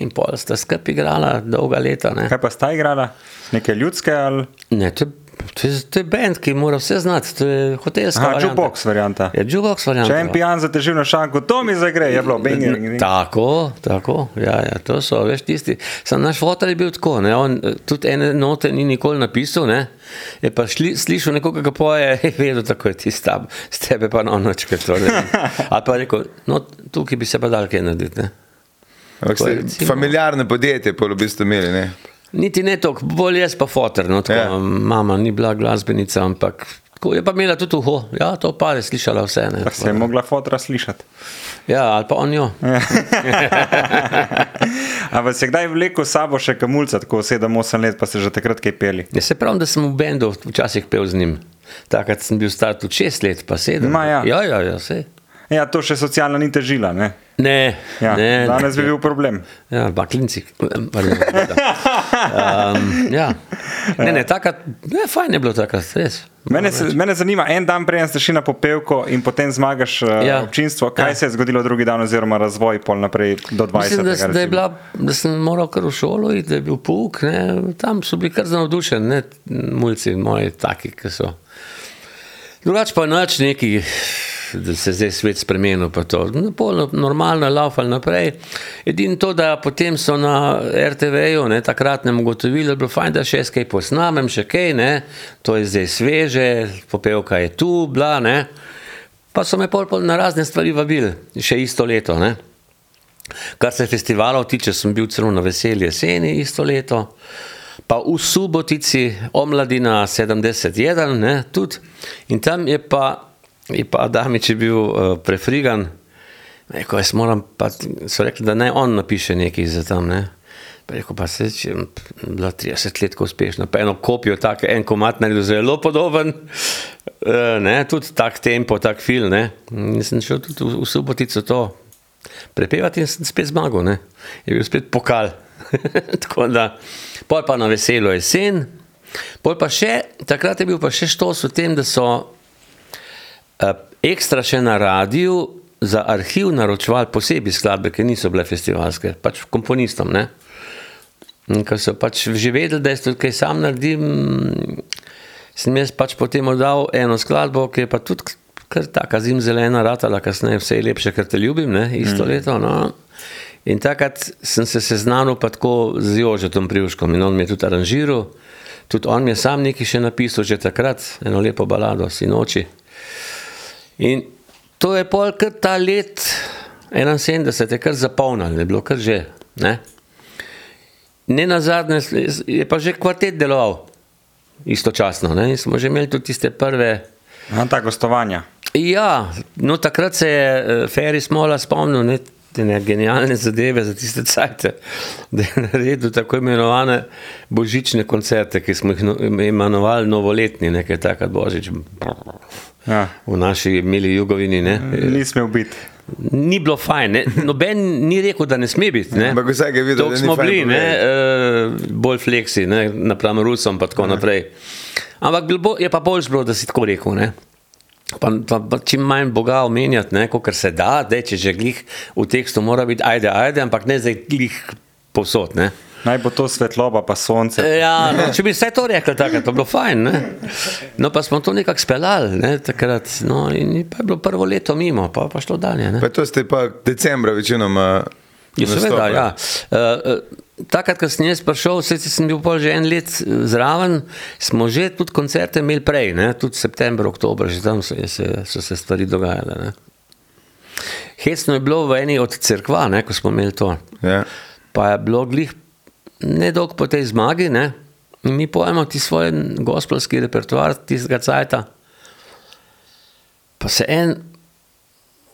Speaker 1: In pol sta skupaj igrala dolga leta. Ne?
Speaker 2: Kaj pa sta igrala? Neke ljudske ali?
Speaker 1: Ne, to, to, je, to je bend, ki mora vse znati, to je hotelska.
Speaker 2: Aha, jukebox varianta.
Speaker 1: Je jukebox varianta.
Speaker 2: Če en pijan za težino šanko, to mi zagre, je bilo bing.
Speaker 1: Tako, tako, ja, ja, to so, veš, tisti. Sam naš fotor je bil tako, ne, on tudi ene note ni nikoli napisal, ne. Je pa šli, slišal nekoga, ki poje, je vedel, tako je ti stab, s tebe pa na noč, kaj to je. Ali pa rekel, no, tukaj bi se pa dal kaj narediti, ne.
Speaker 3: Familiarne podjetje, pa v bistvu imeli, ne.
Speaker 1: Niti ne toliko, bolj jaz pa fotor. No, tako,
Speaker 3: Ja.
Speaker 1: Mama ni bila glasbenica, ampak tako je pa imela tudi uho. Ja, to pa je slišala vse. Ne,
Speaker 2: Pa se je mogla fotra slišati.
Speaker 1: ja, ali pa on jo.
Speaker 2: Ampak se kdaj vlekel s sabo še kamulca, tako 7-8 let, pa se že takrat kaj peli.
Speaker 1: Ja, se pravi, da sem v bendu včasih pel z njim. Takrat sem bil star tudi šest let, pa sedem.
Speaker 2: Ma ja.
Speaker 1: ja, ja, ja vse.
Speaker 2: Ja, to še socialno ni težila, ne?
Speaker 1: Ne,
Speaker 2: Ja,
Speaker 1: ne,
Speaker 2: danes bi bil problem.
Speaker 1: Ja, baklinci. Um, ja. Ne, ne, takrat, ne, fajn je bilo takrat, res.
Speaker 2: Mene, se, mene zanima, en dan prej ste šli na popevko in potem zmagaš uh,
Speaker 1: Ja.
Speaker 2: občinstvo. Kaj
Speaker 1: Ja.
Speaker 2: se je zgodilo drugi dan, oziroma razvoj pol naprej do 20.
Speaker 1: Mislim, da, da, je bila, da sem moral kar v šolo iti, da je bil pouk. Ne. Tam so bili kar navdušeni, ne mulci moji, taki, ki so. Drugače pa nič neki, da se zdaj svet spremenil. No, pol Normalno je laufal naprej. Edino to, da potem so na RTV-ju ne, takrat nam ugotovili, da je bilo fajn, da še jaz kaj posnamem, še kaj, ne. to je zdaj sveže, popevka je tu, bla, ne. Pa so me pol, pol na razne stvari vabili, še isto leto. Ne. Kar se festivalov tiče, sem bil celo na veselje jeseni isto leto, pa v Subotici, omladina 71, ne, tudi. In tam je pa, je pa Adamič je bil uh, prefrigan, rekel, jaz moram pa, so rekli, da naj on napiše nekaj za tam, ne. Pa rekel, pa se, je bila 30 let tako uspešna, pa eno kopijo, tak, en komat naredil zelo podoben, uh, ne, tudi tak tempo, tak film, ne. In sem šel tudi v, v Subotico to prepevati in sem spet zmagal, ne. je bil spet pokal. Tako da, pol pa na veselo jesen, pol pa še, takrat je bil pa še štos v tem, da so ekstra še na radiju za arhiv naročevali posebej skladbe, ki niso bile festivalske, pač komponistom. Ne? In Ker so pač že vedeli, da jaz tudi kaj sam naredim, sem jaz pač potem oddal eno skladbo, ki je pa tudi kar taka zimzelena ratala, kasneje vse je lepše, ker te ljubim, ne? isto mm. leto. No? In takrat sem se seznanil pa tako z Jožetom Privškom in on mi je tudi aranžiral. Tudi on mi je sam nekaj še napisal, že takrat, eno lepo balado, Sinoči. In to je pol kar ta let 71, je kar zapolnil, je bilo kar že. Ne, ne na zadnje, je pa že kvartet deloval istočasno. Ne? In smo že imeli tudi tiste prve.
Speaker 2: Aha, ta gostovanja.
Speaker 1: Ja, no takrat se je uh, Ferry Smola spomnil ne, ne, genialne zadeve za tiste cajte, da je naredil tako imenovane božične koncerte, ki smo jih no, imenovali novoletni, nekaj takrat božič.
Speaker 2: Ja.
Speaker 1: V naši mili jugovini. Ne.
Speaker 2: Nismo biti.
Speaker 1: Ni bilo fajn, ne. noben ni rekel, da ne sme biti.
Speaker 3: Ampak vsak je videl,
Speaker 1: Toliko
Speaker 3: da ni
Speaker 1: smo bili, ne, uh, bolj fleksi, ne, napram Rusom in tako naprej. Ampak bilo bo- je pa bolj bilo, da si tako rekel. Ne. Pa, pa, pa čim manj Boga omenjati, kot se da, da če že glih v tekstu mora biti, ajde, ajde, ampak ne zdaj glih povsod. Ne.
Speaker 2: Naj bo to svetloba, pa sonce.
Speaker 1: Ja, no, če bi vse to rekli, tako to bi bilo fajn. Ne? No, pa smo to nekako speljali, ne, takrat. No, in pa je bilo prvo leto mimo, pa pa šlo dalje. Ne.
Speaker 3: Pa to ste pa decembra večinoma.
Speaker 1: Ja, seveda, ja. Uh, Takrat, ko sem jaz prišel, se sem bil pol že en let eh, zraven, smo že tudi koncerte imeli prej, ne? tudi september, oktober, že tam so se, so se stvari dogajale. Ne? Hecno je bilo v eni od crkva, ne, ko smo imeli to.
Speaker 3: Ja.
Speaker 1: Pa je bilo glih nedolgo po tej zmagi, ne? in mi pojemo ti svoj gospelski repertoar tistega cajta. Pa se en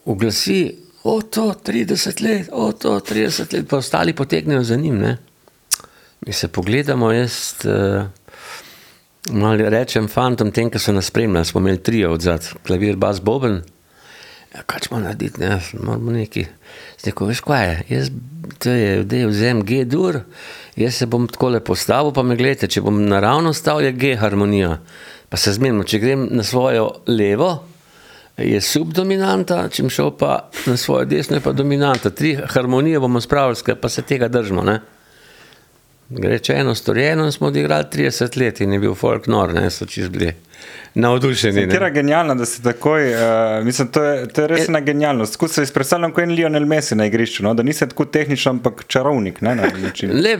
Speaker 1: oglasi, o to 30 let, o to 30 let, pa ostali potegnejo za njim. Ne? Mi se pogledamo, jaz uh, rečem fantom, tem, ki so nas spremljali, smo imeli tri od zadaj, klavir, bas, boben. Ja, kaj smo narediti, ne, moramo neki. Zdaj, veš, kaj je, jaz, to je, da je vzem G dur, jaz se bom tako lepo postavil, pa me gledajte, če bom naravno stal, je G harmonija. Pa se zmenimo, če grem na svojo levo, je subdominanta, če bom šel pa na svojo desno, je pa dominanta. Tri harmonije bomo spravili, pa se tega držimo. Ne? Reče eno storjeno in smo odigrali 30 let in je bil folk nor, ne so čez bili navdušeni.
Speaker 2: Tera
Speaker 1: Ne?
Speaker 2: genialna, da si takoj, uh, mislim, to je, to je res ena genialnost. Tako se izpredstavljam kot en Lionel Messi na igrišču, no? da nisi tako tehničen, ampak čarovnik. Ne, na način.
Speaker 1: Le,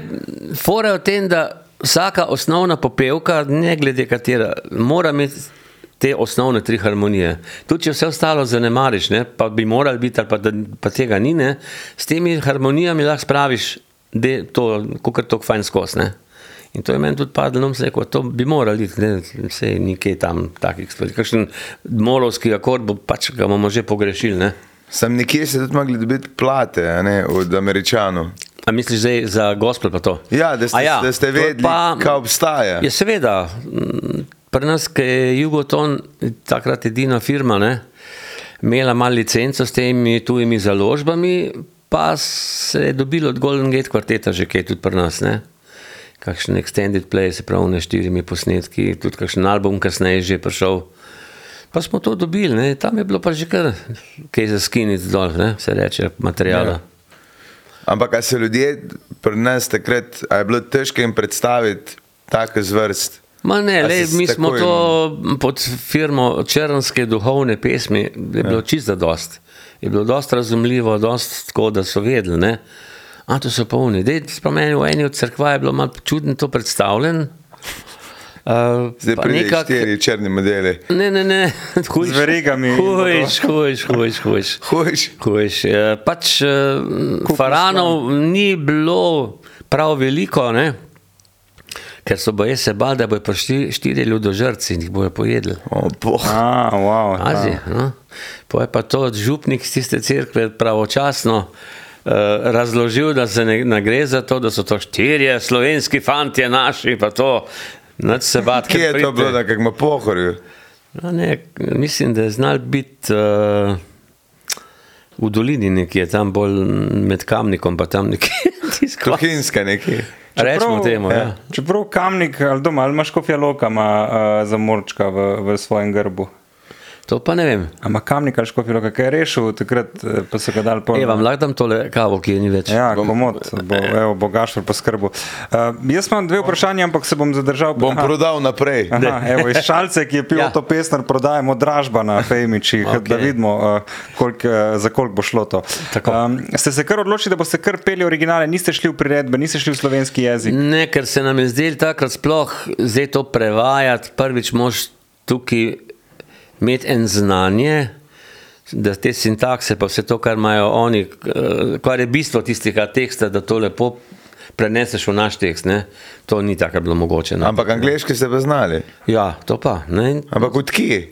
Speaker 1: fora je v tem, da vsaka osnovna popevka, ne glede katera, mora imeti te osnovne tri harmonije. Tudi če vse ostalo zanemariš, ne, pa bi morali biti, ali pa, da, pa tega ni, ne, s temi harmonijami lahko spraviš de, to, je to fajn skos. Ne. In to je meni tudi padlo, no, rekel, to bi morali, ne, vse nikaj tam takih stvari. Kakšen molovski akord bo pač ga bomo že pogrešili, ne.
Speaker 3: Sem nekje se tudi mogli dobiti plate ne, od američanov.
Speaker 1: A misliš zdaj za gospel pa to?
Speaker 3: Ja, da ste,
Speaker 1: A
Speaker 3: da ste vedeli, kaj obstaja.
Speaker 1: Ja, seveda. m, Pri nas, ki je Jugoton, takrat edina firma, ne, imela malo licenco s temi tujimi založbami, pa se je dobilo od Golden Gate kvarteta že kaj tudi pri nas. Ne. Kakšen extended play, se pravi, ne štirimi posnetki, tudi kakšen album kasneje že prišel. Pa smo to dobili, ne. tam je bilo pa že kar kaj za skiniti dol, ne, se reče, materijala.
Speaker 3: Ja. Ampak a se ljudje pri nas takrat, je bilo težko jim predstaviti take zvrst?
Speaker 1: Ma ne, le, mi smo to pod firmo črnske duhovne pesmi, je bilo ja. čisto dost. Je bilo dost razumljivo, dost tako, da so vedeli. Ne? A to so polni. Dej, spomeni, v eni od crkva je bilo malo čudno to predstavljen. Uh,
Speaker 3: Zdaj
Speaker 1: pa
Speaker 3: pride
Speaker 1: nekak-
Speaker 3: štiri črni modeli.
Speaker 1: Ne, ne, ne. Hujš,
Speaker 2: Z verigami.
Speaker 1: Hujš, hujš, hujš, hujš.
Speaker 3: Hujš.
Speaker 1: Hujš. eh, Pač uh, faranov ni bilo prav veliko, ne? Ker so boje se bali, da bojo prišli štiri ljudožrci in jih bojo pojedli.
Speaker 3: O, boh.
Speaker 2: A, wow,
Speaker 1: Azija. No? Po je pa to župnik iz tiste cerkve pravočasno uh, razložil, da se ne, ne gre za to, da so to štirje slovenski fantje naši, pa to. Nič se bat,
Speaker 3: Kje je to bilo, na kakšnem pohorju?
Speaker 1: No, ne, mislim, da je znal biti uh, v dolini nekje, tam bolj med kamnikom, pa tam nekje. tisto-
Speaker 3: Kohinska nekje.
Speaker 1: Rečemo temu. Ja.
Speaker 2: Čeprav kamnik ali doma, ali imaš kofija loka, ima uh, za morčka v, v svojem grbu.
Speaker 1: To pa ne vem.
Speaker 2: Ama kamnik ali škofija loka, kaj je rešil, takrat eh, pa so ga dali pol.
Speaker 1: E, vam lahko dam tole kavo, ki je ni več.
Speaker 2: Ja, komod, bo, evo, bo Gašpor poskrbel. Uh, jaz imam dve vprašanja, ampak se bom zadržal.
Speaker 3: Bom
Speaker 2: Aha.
Speaker 3: prodal naprej.
Speaker 2: Aha, evo, iz šalce, ki je pil
Speaker 1: Ja.
Speaker 2: ja. to pesner, prodajemo dražba na Fejmičih, okay. Da vidimo, uh, kolik, uh, za koliko bo šlo to.
Speaker 1: Tako.
Speaker 2: Um, ste se kar odločili, da boste kar peli originale, niste šli v priredbe, niste šli v slovenski jezik.
Speaker 1: Ne, ker se nam je zdelo takrat sploh zdaj to prevajati. Prvič moš tukaj imeti en znanje, da te sintakse, pa vse to, kar imajo oni, eh, kar je bistvo tistega teksta, da to lepo preneseš v naš tekst. Ne? To ni tako bilo mogoče. No.
Speaker 3: Ampak angliški ste pa znali.
Speaker 1: Ja, to pa. Ne?
Speaker 3: Ampak od kje?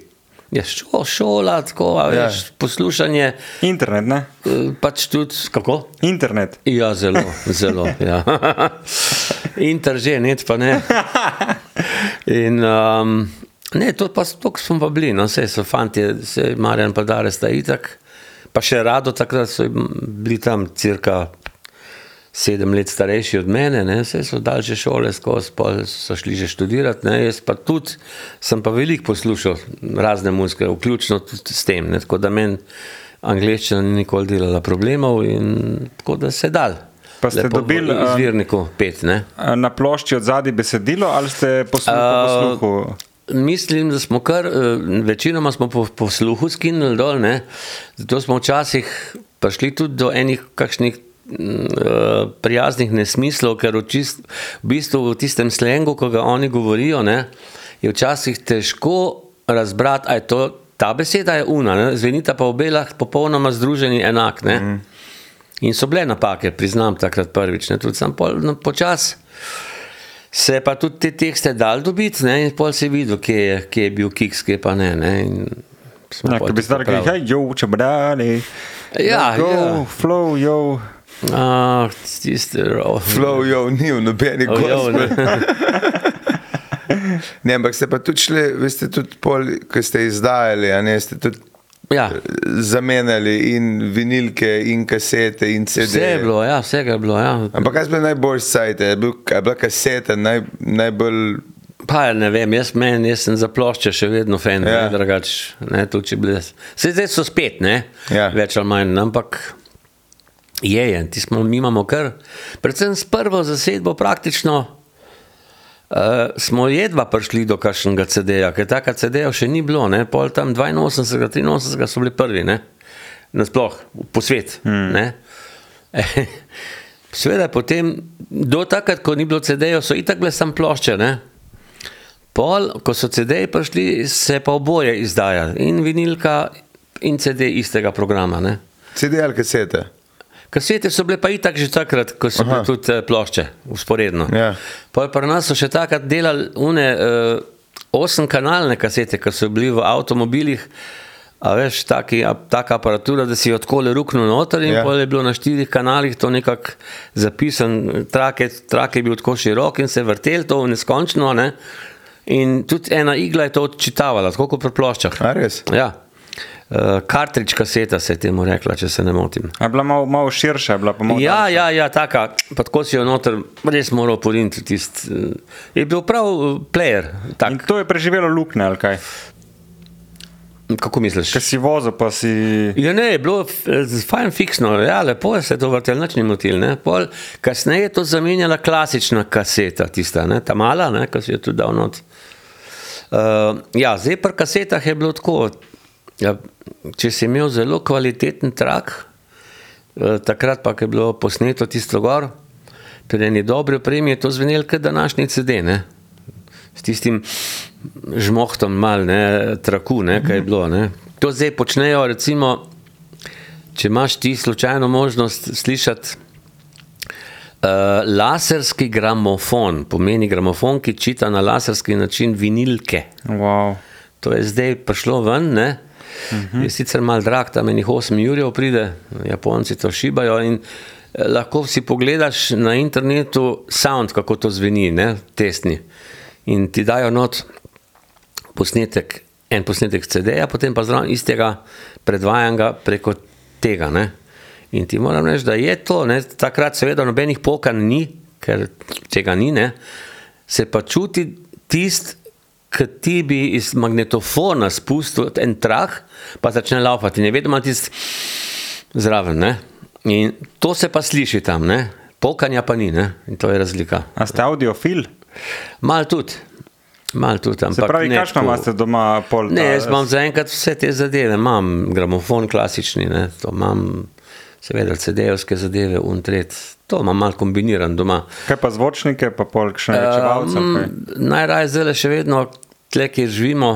Speaker 1: Ja, šo, šola, tako,
Speaker 3: Ja.
Speaker 1: veš, poslušanje,
Speaker 2: Internet, ne?
Speaker 1: eh, pač tudi kako.
Speaker 2: Internet.
Speaker 1: Ja, zelo, zelo. Ja. Interženet pa ne. In, um, ne, to pa to, smo pa bili, no, vse so fanti, se Marjan pa Dare sta itak, pa še rado takrat so bili tam cirka sedem let starejši od mene, ne, vse so daljše šole skozi, pol so šli že študirati, ne, jaz pa tudi sem pa veliko poslušal razne muzike, vključno tudi s tem, ne, tako da meni angleščina ni nikoli delala problemov in tako da se dal.
Speaker 2: Pa ste
Speaker 1: Lepo
Speaker 2: dobili,
Speaker 1: izvirniku pet, ne.
Speaker 2: A Na plošči od zadaj besedilo ali ste posluh, po
Speaker 1: A,
Speaker 2: posluhu?
Speaker 1: Mislim, da smo kar, eh, večinoma smo po posluhu skinili dol, ne? zato smo včasih prišli tudi do enih kakšnih mm, eh, prijaznih nesmislov, ker v, čist, v bistvu v tistem slengu, ko ga oni govorijo, ne, je včasih težko razbrati, ali je to ta beseda je una, ne? zvenita pa v belah popolnoma združeni enak. Ne? Mm. In so bile napake, priznam takrat prvič, ne? tudi sem pol, no, počas. Se je pa tudi te tekste dal dobiti, ne, in pol si videl, kje je, kje je bil kiks, kje pa ne. ne
Speaker 2: Ja, ko bi zdaj rekli, hej, jo, če brali.
Speaker 1: Ja,
Speaker 2: go,
Speaker 1: ja.
Speaker 2: flow, jo.
Speaker 1: Ah, tiste, ro-
Speaker 3: Flow, jo, ni v nobeni
Speaker 1: Oh,
Speaker 3: gospel.
Speaker 1: ne.
Speaker 3: Ampak ste pa tudi šli, vi ste tudi pol, ko ste izdajali, a ne, ste tudi
Speaker 1: Ja,
Speaker 3: zamenjali in vinilke, in kasete, in CD.
Speaker 1: vse je bilo, ja, vsega je bilo. Ja.
Speaker 3: Ampak kaj je bilo najbolj sajte? Je, bil, je bila kaseta naj, najbolj.
Speaker 1: Pa ja, ne vem, jaz, men, jaz sem za plošče še vedno fan,
Speaker 3: Ja.
Speaker 1: ne, tudi če bile. Vse zdaj so spet, ne,
Speaker 3: Ja.
Speaker 1: več ali manj, ampak je, je, smo, mi imamo kar, predvsem s prvo zasedbo praktično uh, smo jedva prišli do kakšnega CD-ja, ker taka CD-ja še ni bilo, ne, pol tam 82, 83 so bili prvi, ne, nasploh, po svet, hmm. Sveda potem, do takrat, ko ni bilo CD-jev, so itak bile sam plošče, ne. Pol, ko so CD-ji prišli, se pa oboje izdaja, in vinilka, in CD istega programa. Ne?
Speaker 3: CD ali kasete?
Speaker 1: Kasete so bile pa itak že takrat, ko so bile tudi eh, plošče, usporedno.
Speaker 3: Ja.
Speaker 1: Pa pri nas so še takrat delali une uh, osem kanalne kasete, ki so bili v avtomobilih. A veš, taki, a, taka aparatura, da si jo tako le ruknil noter in
Speaker 3: Ja.
Speaker 1: ja. je bilo na štirih kanalih to nekako zapisan, trak je, trak je bil tako širok in se je vrtel to v neskončno. Ne? In tudi ena igla je to odčitavala, tako kot pri ploščah.
Speaker 3: A res?
Speaker 1: Ja. Uh, kartrič kaseta se je temu rekla, če se ne motim.
Speaker 2: Je bila malo, malo širša, je bila pa malo.
Speaker 1: Ja,
Speaker 2: daljša.
Speaker 1: ja, ja, taka, pa tako si jo noter, res moral poriniti. Tist, eh, je bil prav eh, player. Tak,
Speaker 2: In to je preživelo luknje, ali kaj?
Speaker 1: kako misliš?
Speaker 2: Ker si vozil, pa si.
Speaker 1: Ja, ne, je bilo eh, fajn fiksno, ja, lepo je se to vrtel, nič ni motil. Ne. Pol, kasneje je to zamenjala klasična kaseta, tista, ne, ta mala, ne, ki si jo tudi dal not. Uh, ja, zdaj pri kasetah je bilo tako, ja, če si imel zelo kvaliteten trak, uh, takrat pa, je bilo posneto tisto gor, pri eni dobri opremi je to zvenelo kot današnji CD, ne. S tistim žmohtom mal, ne, traku, ne, kaj je bilo. Ne. To zdaj počnejo, recimo, če imaš ti slučajno možnost slišati uh, laserski gramofon, pomeni gramofon, ki čita na laserski način vinilke.
Speaker 2: Wow.
Speaker 1: To je zdaj prišlo ven, ne? -huh. je sicer mal drag, tam enih 8 jurjev pride, Japonci to šibajo in eh, lahko si pogledaš na internetu sound, kako to zveni, ne? testni. In ti dajo not posnetek, en posnetek CD-ja, potem pa zraven istega predvajanja preko tega. Ne? In ti moram reči, da je to, ne? takrat seveda nobenih pokanj ni, ker tega ni, ne? se pa čuti tist, ki ti bi iz magnetofona spustil en trah, pa začne laufati. Ne vedno tisti zraven. Ne? In to se pa sliši tam, ne? pokanja pa ni, ne? in to je razlika.
Speaker 2: A ste audiofil?
Speaker 1: Mal tudi. Mal tudi,
Speaker 2: Se
Speaker 1: ampak
Speaker 2: pravi,
Speaker 1: ne
Speaker 2: kakšno imate doma pol?
Speaker 1: Ne, jaz imam zaenkrat vse te zadeve, imam gramofon klasični, ne, to imam seveda CD-jevske zadeve, untret, to imam malo kombiniran doma.
Speaker 2: Kaj pa zvočnike, pa pol še rečevalcev? kaj?
Speaker 1: Um, najraje zdaj še vedno, tle, kjer živimo,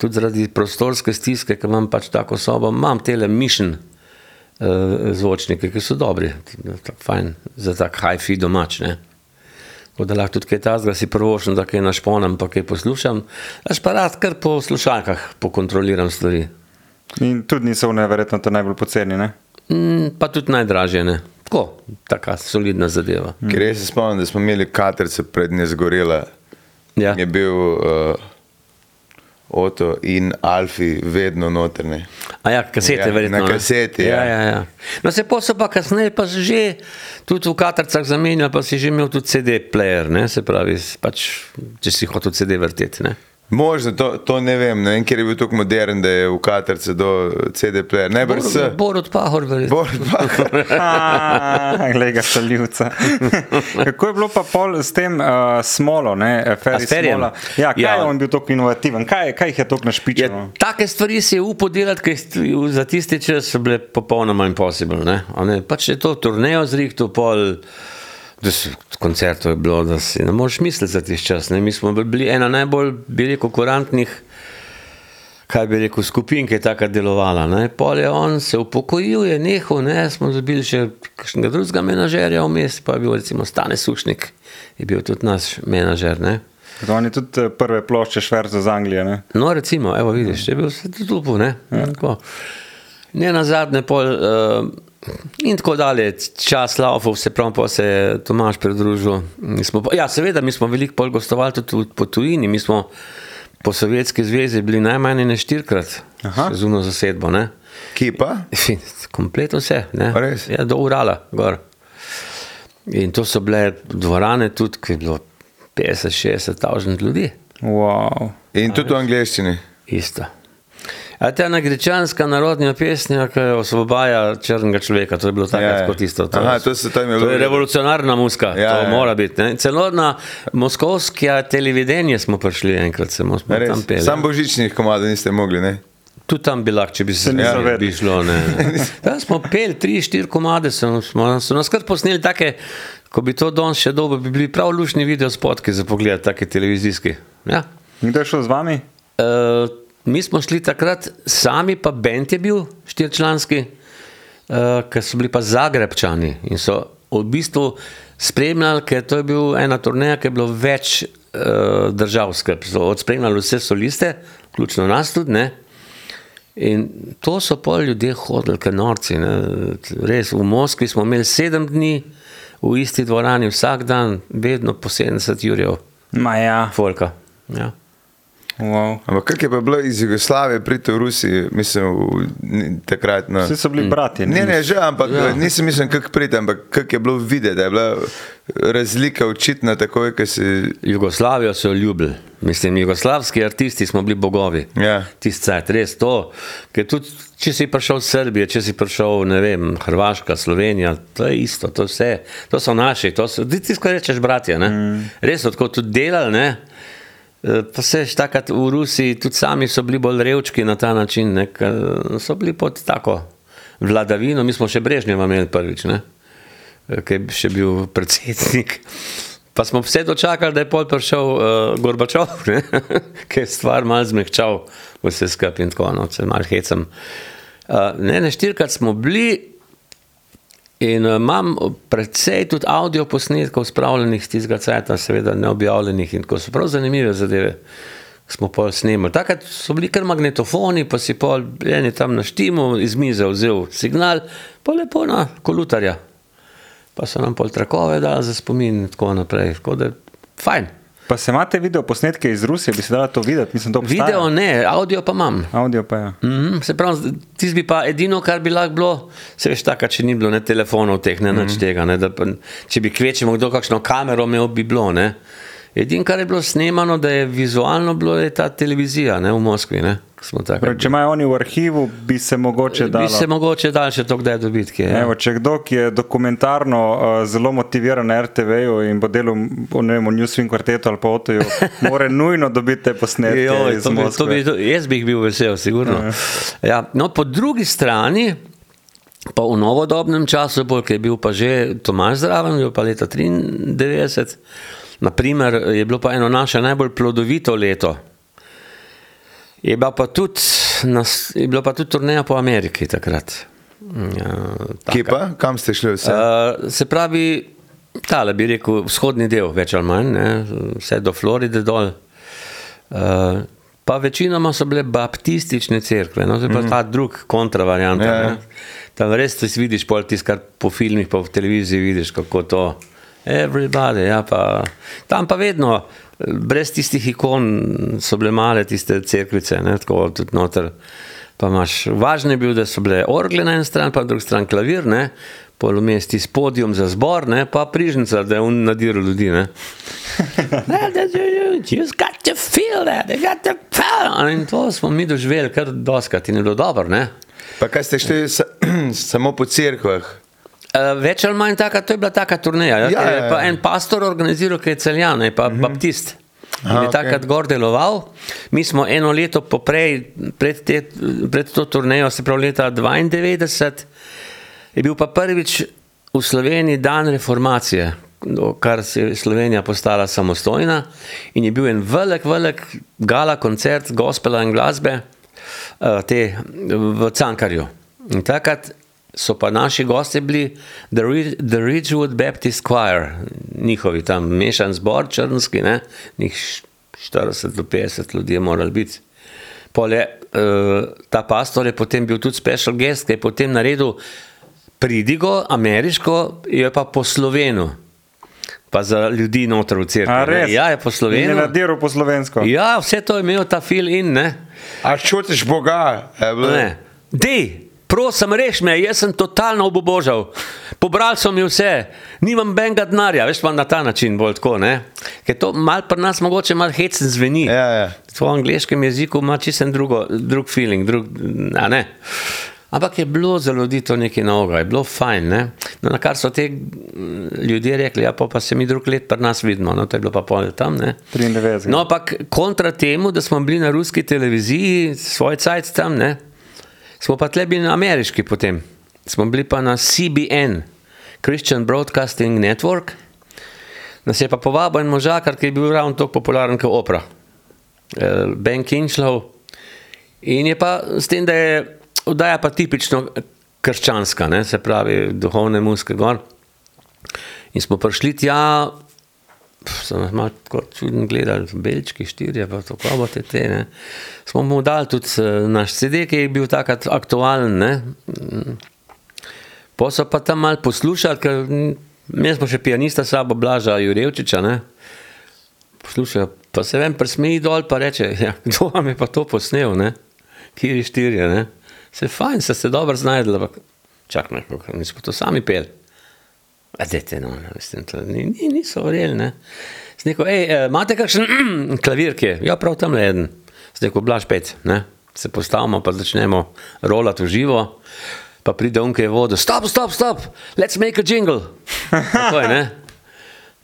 Speaker 1: tudi zaradi prostorske stiske, ker imam pač tako sobo, imam tele mission uh, zvočnike, ki so dobri, tak fajn, za tak hi-fi domač. Ne. Tako da lahko tudi kaj tazga si prvošem, da kaj našponam, pa kaj poslušam. Aš pa rad kar po slušalkah pokontroliram stvari.
Speaker 2: In tudi niso one verjetno to najbolj poceni, ne?
Speaker 1: Mm, pa tudi najdražje, ne. Tako, taka solidna zadeva.
Speaker 3: Ker jaz se spomnim, da smo imeli katerce pred dne zgorela.
Speaker 1: Ja.
Speaker 3: Je bil uh, Oto in Alfi vedno notrne.
Speaker 1: A ja, kasete,
Speaker 3: Ja,
Speaker 1: verjetno.
Speaker 3: na
Speaker 1: ne?
Speaker 3: kaseti,
Speaker 1: ja.
Speaker 3: ja.
Speaker 1: Ja, ja. No, se pa so pa kasneje pa že tudi v katarcah zamenjali, pa si že imel tudi CD-player, ne, se pravi, pač, če si hotel CD vrteti, ne.
Speaker 3: Možno, to, to ne vem, ne vem, ker je bil tako modern, da je v katerce do CD-player. Najbrž s.
Speaker 1: Borod Pahor, verjetno.
Speaker 3: Borut Pahor.
Speaker 2: Glej ga šaljivca. Kako je bilo pa pol s tem uh, smolo, ne, Ferry
Speaker 1: s Ferryjem?
Speaker 2: Smola? Ja, kaj
Speaker 1: Ja.
Speaker 2: je on bil tako inovativen? Kaj, kaj jih je tako našpičilo?
Speaker 1: Ja, take stvari si je upal delati, ki za tisti čas so bile popolnoma impossible. Ne? A Ne? Pač je to turnejo zrihtel, pol koncertov je bilo, da si ne moreš misliti za tisti čas. Ne? Mi smo bili ena najbolj, bi rekel, kurantnih, kaj bi rekel, skupin, ki je taka delovala. Ne? Pol je on se upokojil, je nehal, ne? smo dobili še kakšnega drugega menedžerja vmes, pa je bil recimo Stane Sušnik, je bil tudi naš menedžer. Ne?
Speaker 2: To on je tudi eh, prve plošče šverzo z Anglije, ne?
Speaker 1: No, recimo, evo, vidiš, je bil se tudi upal, ne? Ja. Ne na zadnje pol. Uh, In tako dalje, čas laufov, se pravi, pa se je Tomaš pridružil. Smo, ja, seveda, mi smo veliko pol gostovali tudi po tujini, mi smo po Sovjetski zvezi bili najmanj ne štirikrat,
Speaker 2: Aha.
Speaker 1: zuno zasedbo, ne.
Speaker 3: Kje pa?
Speaker 1: Kompletno vse? Ja, do Urala, gor. In to so bile dvorane tudi, ki je bilo 50-60 tavžent ljudi.
Speaker 2: Wow.
Speaker 3: In tudi v angleščini.
Speaker 1: Isto. A ta nagrečanska narodna pesnja, ki osvobaja črnega človeka, to je bilo takrat
Speaker 3: Ja, ja.
Speaker 1: kot isto. To,
Speaker 3: Aha, to se tam je
Speaker 1: to je revolucionarna muska,
Speaker 3: Ja,
Speaker 1: to
Speaker 3: ja.
Speaker 1: mora biti. Ne? Celo na moskovske televidenje smo prišli enkrat, se smo smo tam
Speaker 3: Res.
Speaker 1: peli.
Speaker 3: Sam božičnih komadov niste mogli, ne?
Speaker 1: Tudi tam bi lahko, če bi se ja,
Speaker 2: vedeli.
Speaker 1: bi šlo. Ne. Tam smo peli tri, štiri komade, so, smo, so nas kar posneli take, ko bi to danes še dolgo, bi bili prav lušni video spotki za pogled, take televizijski. Ja.
Speaker 2: Kdo je šel z vami?
Speaker 1: Uh, mi smo šli takrat sami, pa Bent je bil štirčlanski. uh, ker so bili pa Zagrebčani in so v bistvu spremljali, ker to je bil ena turneja, ki je bilo več uh, držav skrb. So odspremljali vse soliste, vključno nas tudi. Ne? In to so pol ljudje hodili, kot norci. Ne? Res, v Moskvi smo imeli sedem dni v isti dvorani, vsak dan, vedno po 70 jurjev,
Speaker 2: Ma ja,
Speaker 1: folka. Ja.
Speaker 2: Wow.
Speaker 3: Ampak kak je pa bilo iz Jugoslavije priti v Rusiji, mislim, takrat na.
Speaker 2: Vsi so bili brati.
Speaker 3: Ne, ne, že, ampak
Speaker 1: Ja.
Speaker 3: nisem mislil, kako priti, ampak kako je bilo videti, da je bila razlika očitna takoj, ko si.
Speaker 1: Jugoslavijo so ljubili. Mislim, jugoslavski artisti smo bili bogovi.
Speaker 3: Ja.
Speaker 1: Tisti cajt, res to. Ker tudi, če si prišel iz Srbije, če si prišel, ne vem, Hrvaška, Slovenija, to je isto, to, vse, to so naši, to so ti, ko rečeš, bratje. Mm. Res so tako tudi delali. Ne? Eh, Pa se še takrat v Rusiji, tudi sami so bili bolj revčki na ta način, ne? so bili pod tako vladavino, mi smo še Brežnjeva imeli prvič, ne? Eh, ki je še bil predsednik. Pa smo vse dočakali, da je pol prišel uh, Gorbačov, ne? ki je stvar malo zmehčal, vse skupaj in tako, no, se malo hecam. Uh, ne, ne, štirikrat smo bili in uh, imam precej tudi audio posnetkov spravljenih z tistega cajta, seveda neobjavljenih in tako so prav zanimive zadeve. Smo pol snemali. Takrat so bili kar magnetofoni, pa si pol eni tam na štimu iz mize vzel signal, pa lepo na kolutarja pa so nam pol trakove dali za spomin in tako naprej. Tako da, fajn.
Speaker 2: Pa se imate video posnetke iz Rusije, bi se dalo to videti, mislim, to obstaja.
Speaker 1: Video ne, audio pa imam.
Speaker 2: Audio pa je.
Speaker 1: Mm, se pravi, tisti bi pa edino, kar bi lahko bilo, se veš, tako, če ni bilo ne telefonov, teh ne nič tega. Ne, da, pa, če bi kvečemo kdo kakšno kamero imel, bi bilo. Ne. Edino, kar je bilo snemano, da je vizualno bilo, je ta televizija ne, v Moskvi. Ne,
Speaker 2: Prav, Če imajo oni v arhivu, bi se mogoče dalo.
Speaker 1: Bi se mogoče dal še to kdaj dobiti. kje, Ja.
Speaker 2: Evo, če kdo, ki je dokumentarno uh, zelo motiviran na RTV-ju in bo delal vem, v Newswing kvartetu ali pa Otoju, mora nujno dobiti te posnetke iz
Speaker 1: to bi, to bi, to, jaz bi jih bil vesel, sigurno. Ja, no, po drugi strani, pa v novodobnem času, bolj, ki je bil pa že Tomaž zraven, bil pa leta 93, naprimer, je bilo pa eno naše najbolj plodovito leto. Je bila pa tudi, nas, je bila pa tudi turneja po Ameriki takrat. Ja,
Speaker 3: Kje pa, kam ste šli vse?
Speaker 1: Uh, se pravi, tale bi rekel, vzhodni del, več ali manj, ne, vse do Floride dol. Uh, pa večinoma so bile baptistične cerkve, no, to je pa ta drug kontravariant.
Speaker 3: Ja, ja.
Speaker 1: Tam res ti vidiš, pol tisto, kar po filmih, pa v televiziji vidiš, kako to. Everybody, ja, pa, tam pa vedno, brez tistih ikon, so bile male tiste cerkvice, ne, tako tudi noter. Pa imaš, važno je bilo, da so bile orgle na eni strani, pa na drugi strani klavir, ne, polumesti s podijom za zbor, ne, pa prižnica, da je on nadiral ljudi. Ne. Just got to feel that, you got to feel. In to smo mi doživeli kar doskrat in je bilo dobro. Ne.
Speaker 3: Pa kaj ste šli sa, samo po cerkvah?
Speaker 1: Uh, več ali manj taka, to je bila taka turneja. Ja,
Speaker 3: Ja,
Speaker 1: ja,
Speaker 3: ja, ja.
Speaker 1: Pa en pastor organiziral, ki je celjan, je pa uh -huh. baptist. In
Speaker 3: Aha,
Speaker 1: je
Speaker 3: okej.
Speaker 1: takrat gor deloval. Mi smo eno leto poprej, pred, te, pred to turnejo, se pravi leta 92, je bil pa prvič v Sloveniji dan reformacije, kar se je Slovenija postala samostojna. In je bil en velik, velik gala koncert gospela in glasbe eh, te, v Cankarju. In takrat so pa naši gosti bili The, Ri- The Ridgewood Baptist Choir, njihovi tam mešan zbor, črnski, ne? njih š- 40 do 50 ljudi je moralo biti. Pol je, uh, ta pastor je potem bil tudi special guest, ki je potem naredil pridigo, ameriško, je pa po slovenu. Pa za ljudi noter v
Speaker 2: A
Speaker 1: cerkvi. Ja, je po
Speaker 2: In je
Speaker 1: slovenu.
Speaker 2: nadiral po slovensko.
Speaker 1: Ja, vse to je imel ta fil in ne.
Speaker 3: A čutiš Boga? Je bilo-
Speaker 1: ne. Dej, prosim, reš me, jaz sem totalno obobožal. Pobral so mi vse, nimam benga denarja, veš pa na ta način bolj tako, ne. Ker to mal pri nas mogoče mal hecen zveni.
Speaker 3: Ja, ja.
Speaker 1: V angliškem jeziku ima čisto drugo, drug feeling, drug, a ne. Ampak je bilo za ljudi to nekaj novega, je bilo fajn. Ne? No, na kar so mm, ljudje rekli, ja, pol pa se mi drug let pri nas vidimo, no, to je bilo pa pol tam. Ne?
Speaker 2: 93.
Speaker 1: No, ampak kontra temu, da smo bili na ruski televiziji, svoj cajt tam, ne? Smo pa tle bili na ameriški potem. Smo bili pa na CBN, Christian Broadcasting Network. Nas je pa povabil en možakar, ki je bil ravno tako popularen kot opera, eh, Ben Kinchlow. In je pa s tem, da je oddaja pa tipično krščanska, ne, se pravi, duhovne muske gor. In smo prišli tja, so nas malo tako čudno gledali, belčki, štirje, pa tako bo te te. Ne. Smo mu dali tudi eh, naš CD, ki je bil takrat aktualen. Ne. Po so pa tam malo poslušali, ker mi smo še pianista sabo Blaža Jurevčiča, ne. Poslušajo, pa se vem, presmeji dol, pa reče, ja, kdo vam je pa to posnel, ne? Kiri štirje, ne? Se fajn, se ste dobro znajdli, ampak čak me, kako mi smo to sami pel. A dete, no, mislim, to ni, ni, niso verjeli, ne? S neko, ej, eh, imate kakšen klavir, ki je? Ja, prav tam le eden. S neko, blaž pet, ne? Se postavimo, pa začnemo rolati v živo, pa pride unke je vodo, stop, stop, stop, let's make a jingle. Tako je, ne?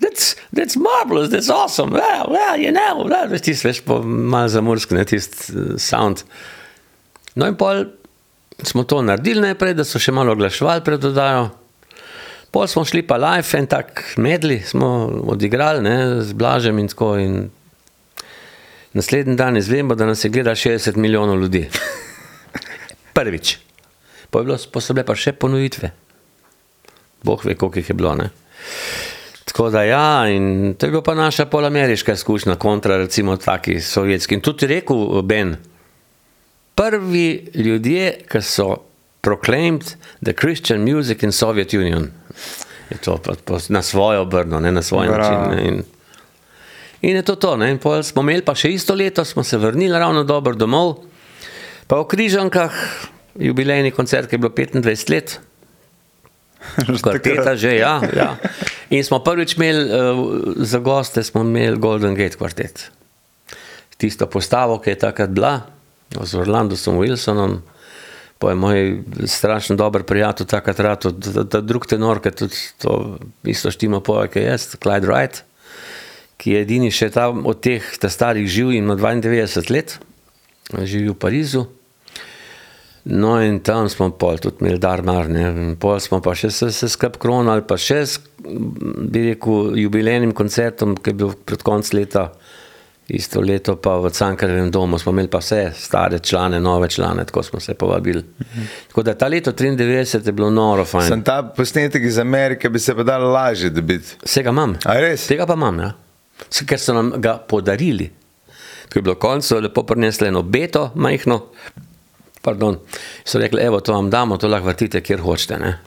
Speaker 1: That's, that's marvelous, that's awesome. Well, well you know, well, veš, tisti veš, po malo zamorski, ne tisti uh, sound. No in pol smo to naredili najprej, da so še malo oglaševali pred dodajo. Pol smo šli pa live, en tak medli smo odigrali, ne, z Blažem in tako. In naslednji dan izvemo, da nas je gledalo 60 milijonov ljudi. Prvič. Pa, bilo, pa so bile pa še ponovitve. Bog ve, koliko jih je bilo. Ne. Tako da ja, in to je bila pa naša polameriška izkušnja kontra recimo taki sovjetski. In tudi rekel Ben, prvi ljudje, ki so proclaimed the Christian music in Soviet Union. Je to pa, pa na svojo obrno, ne na svoj
Speaker 2: Bravo.
Speaker 1: način. Ne, in, in je to to. Ne, in pol smo imeli pa še isto leto, smo se vrnili ravno dobro domov, pa v Križankah, jubilejni koncert, ki je bilo 25 let. Kvarteta že, ja, ja. In smo prvič imeli uh, za goste, smo imeli Golden Gate kvartet. Tisto postavo, ki je takrat bila, z Orlandosom Wilsonom, pa je moj strašno dober prijatelj takrat rado, ta, ta drug tenor, ki tudi to isto štima poje, ki je jaz, Clyde Wright, ki je edini še ta od teh ta starih živ in ima 92 let, živi v Parizu. No, in tam smo pol tudi imeli darmar, ne, pol smo pa še se, se skrb kronali, pa še s, bi rekel, jubilejnim koncertom, ki je bil pred konc leta, isto leto pa v Cankarjevem domu, smo imeli pa vse stare člane, nove člane, tako smo se povabili. Mhm. Tako da ta leto 93 je bilo noro fajn.
Speaker 3: Sem ta posnetek iz Amerike, bi se pa dal lažje dobiti.
Speaker 1: Vsega imam.
Speaker 3: A res?
Speaker 1: Tega pa imam, ja. S- Ker so nam ga podarili. Ko je bilo konec, so lepo prinesli eno beto, majhno. Pardon. So rekli, evo, to vam damo, to lahko vrtite, kjer hočete. Ne?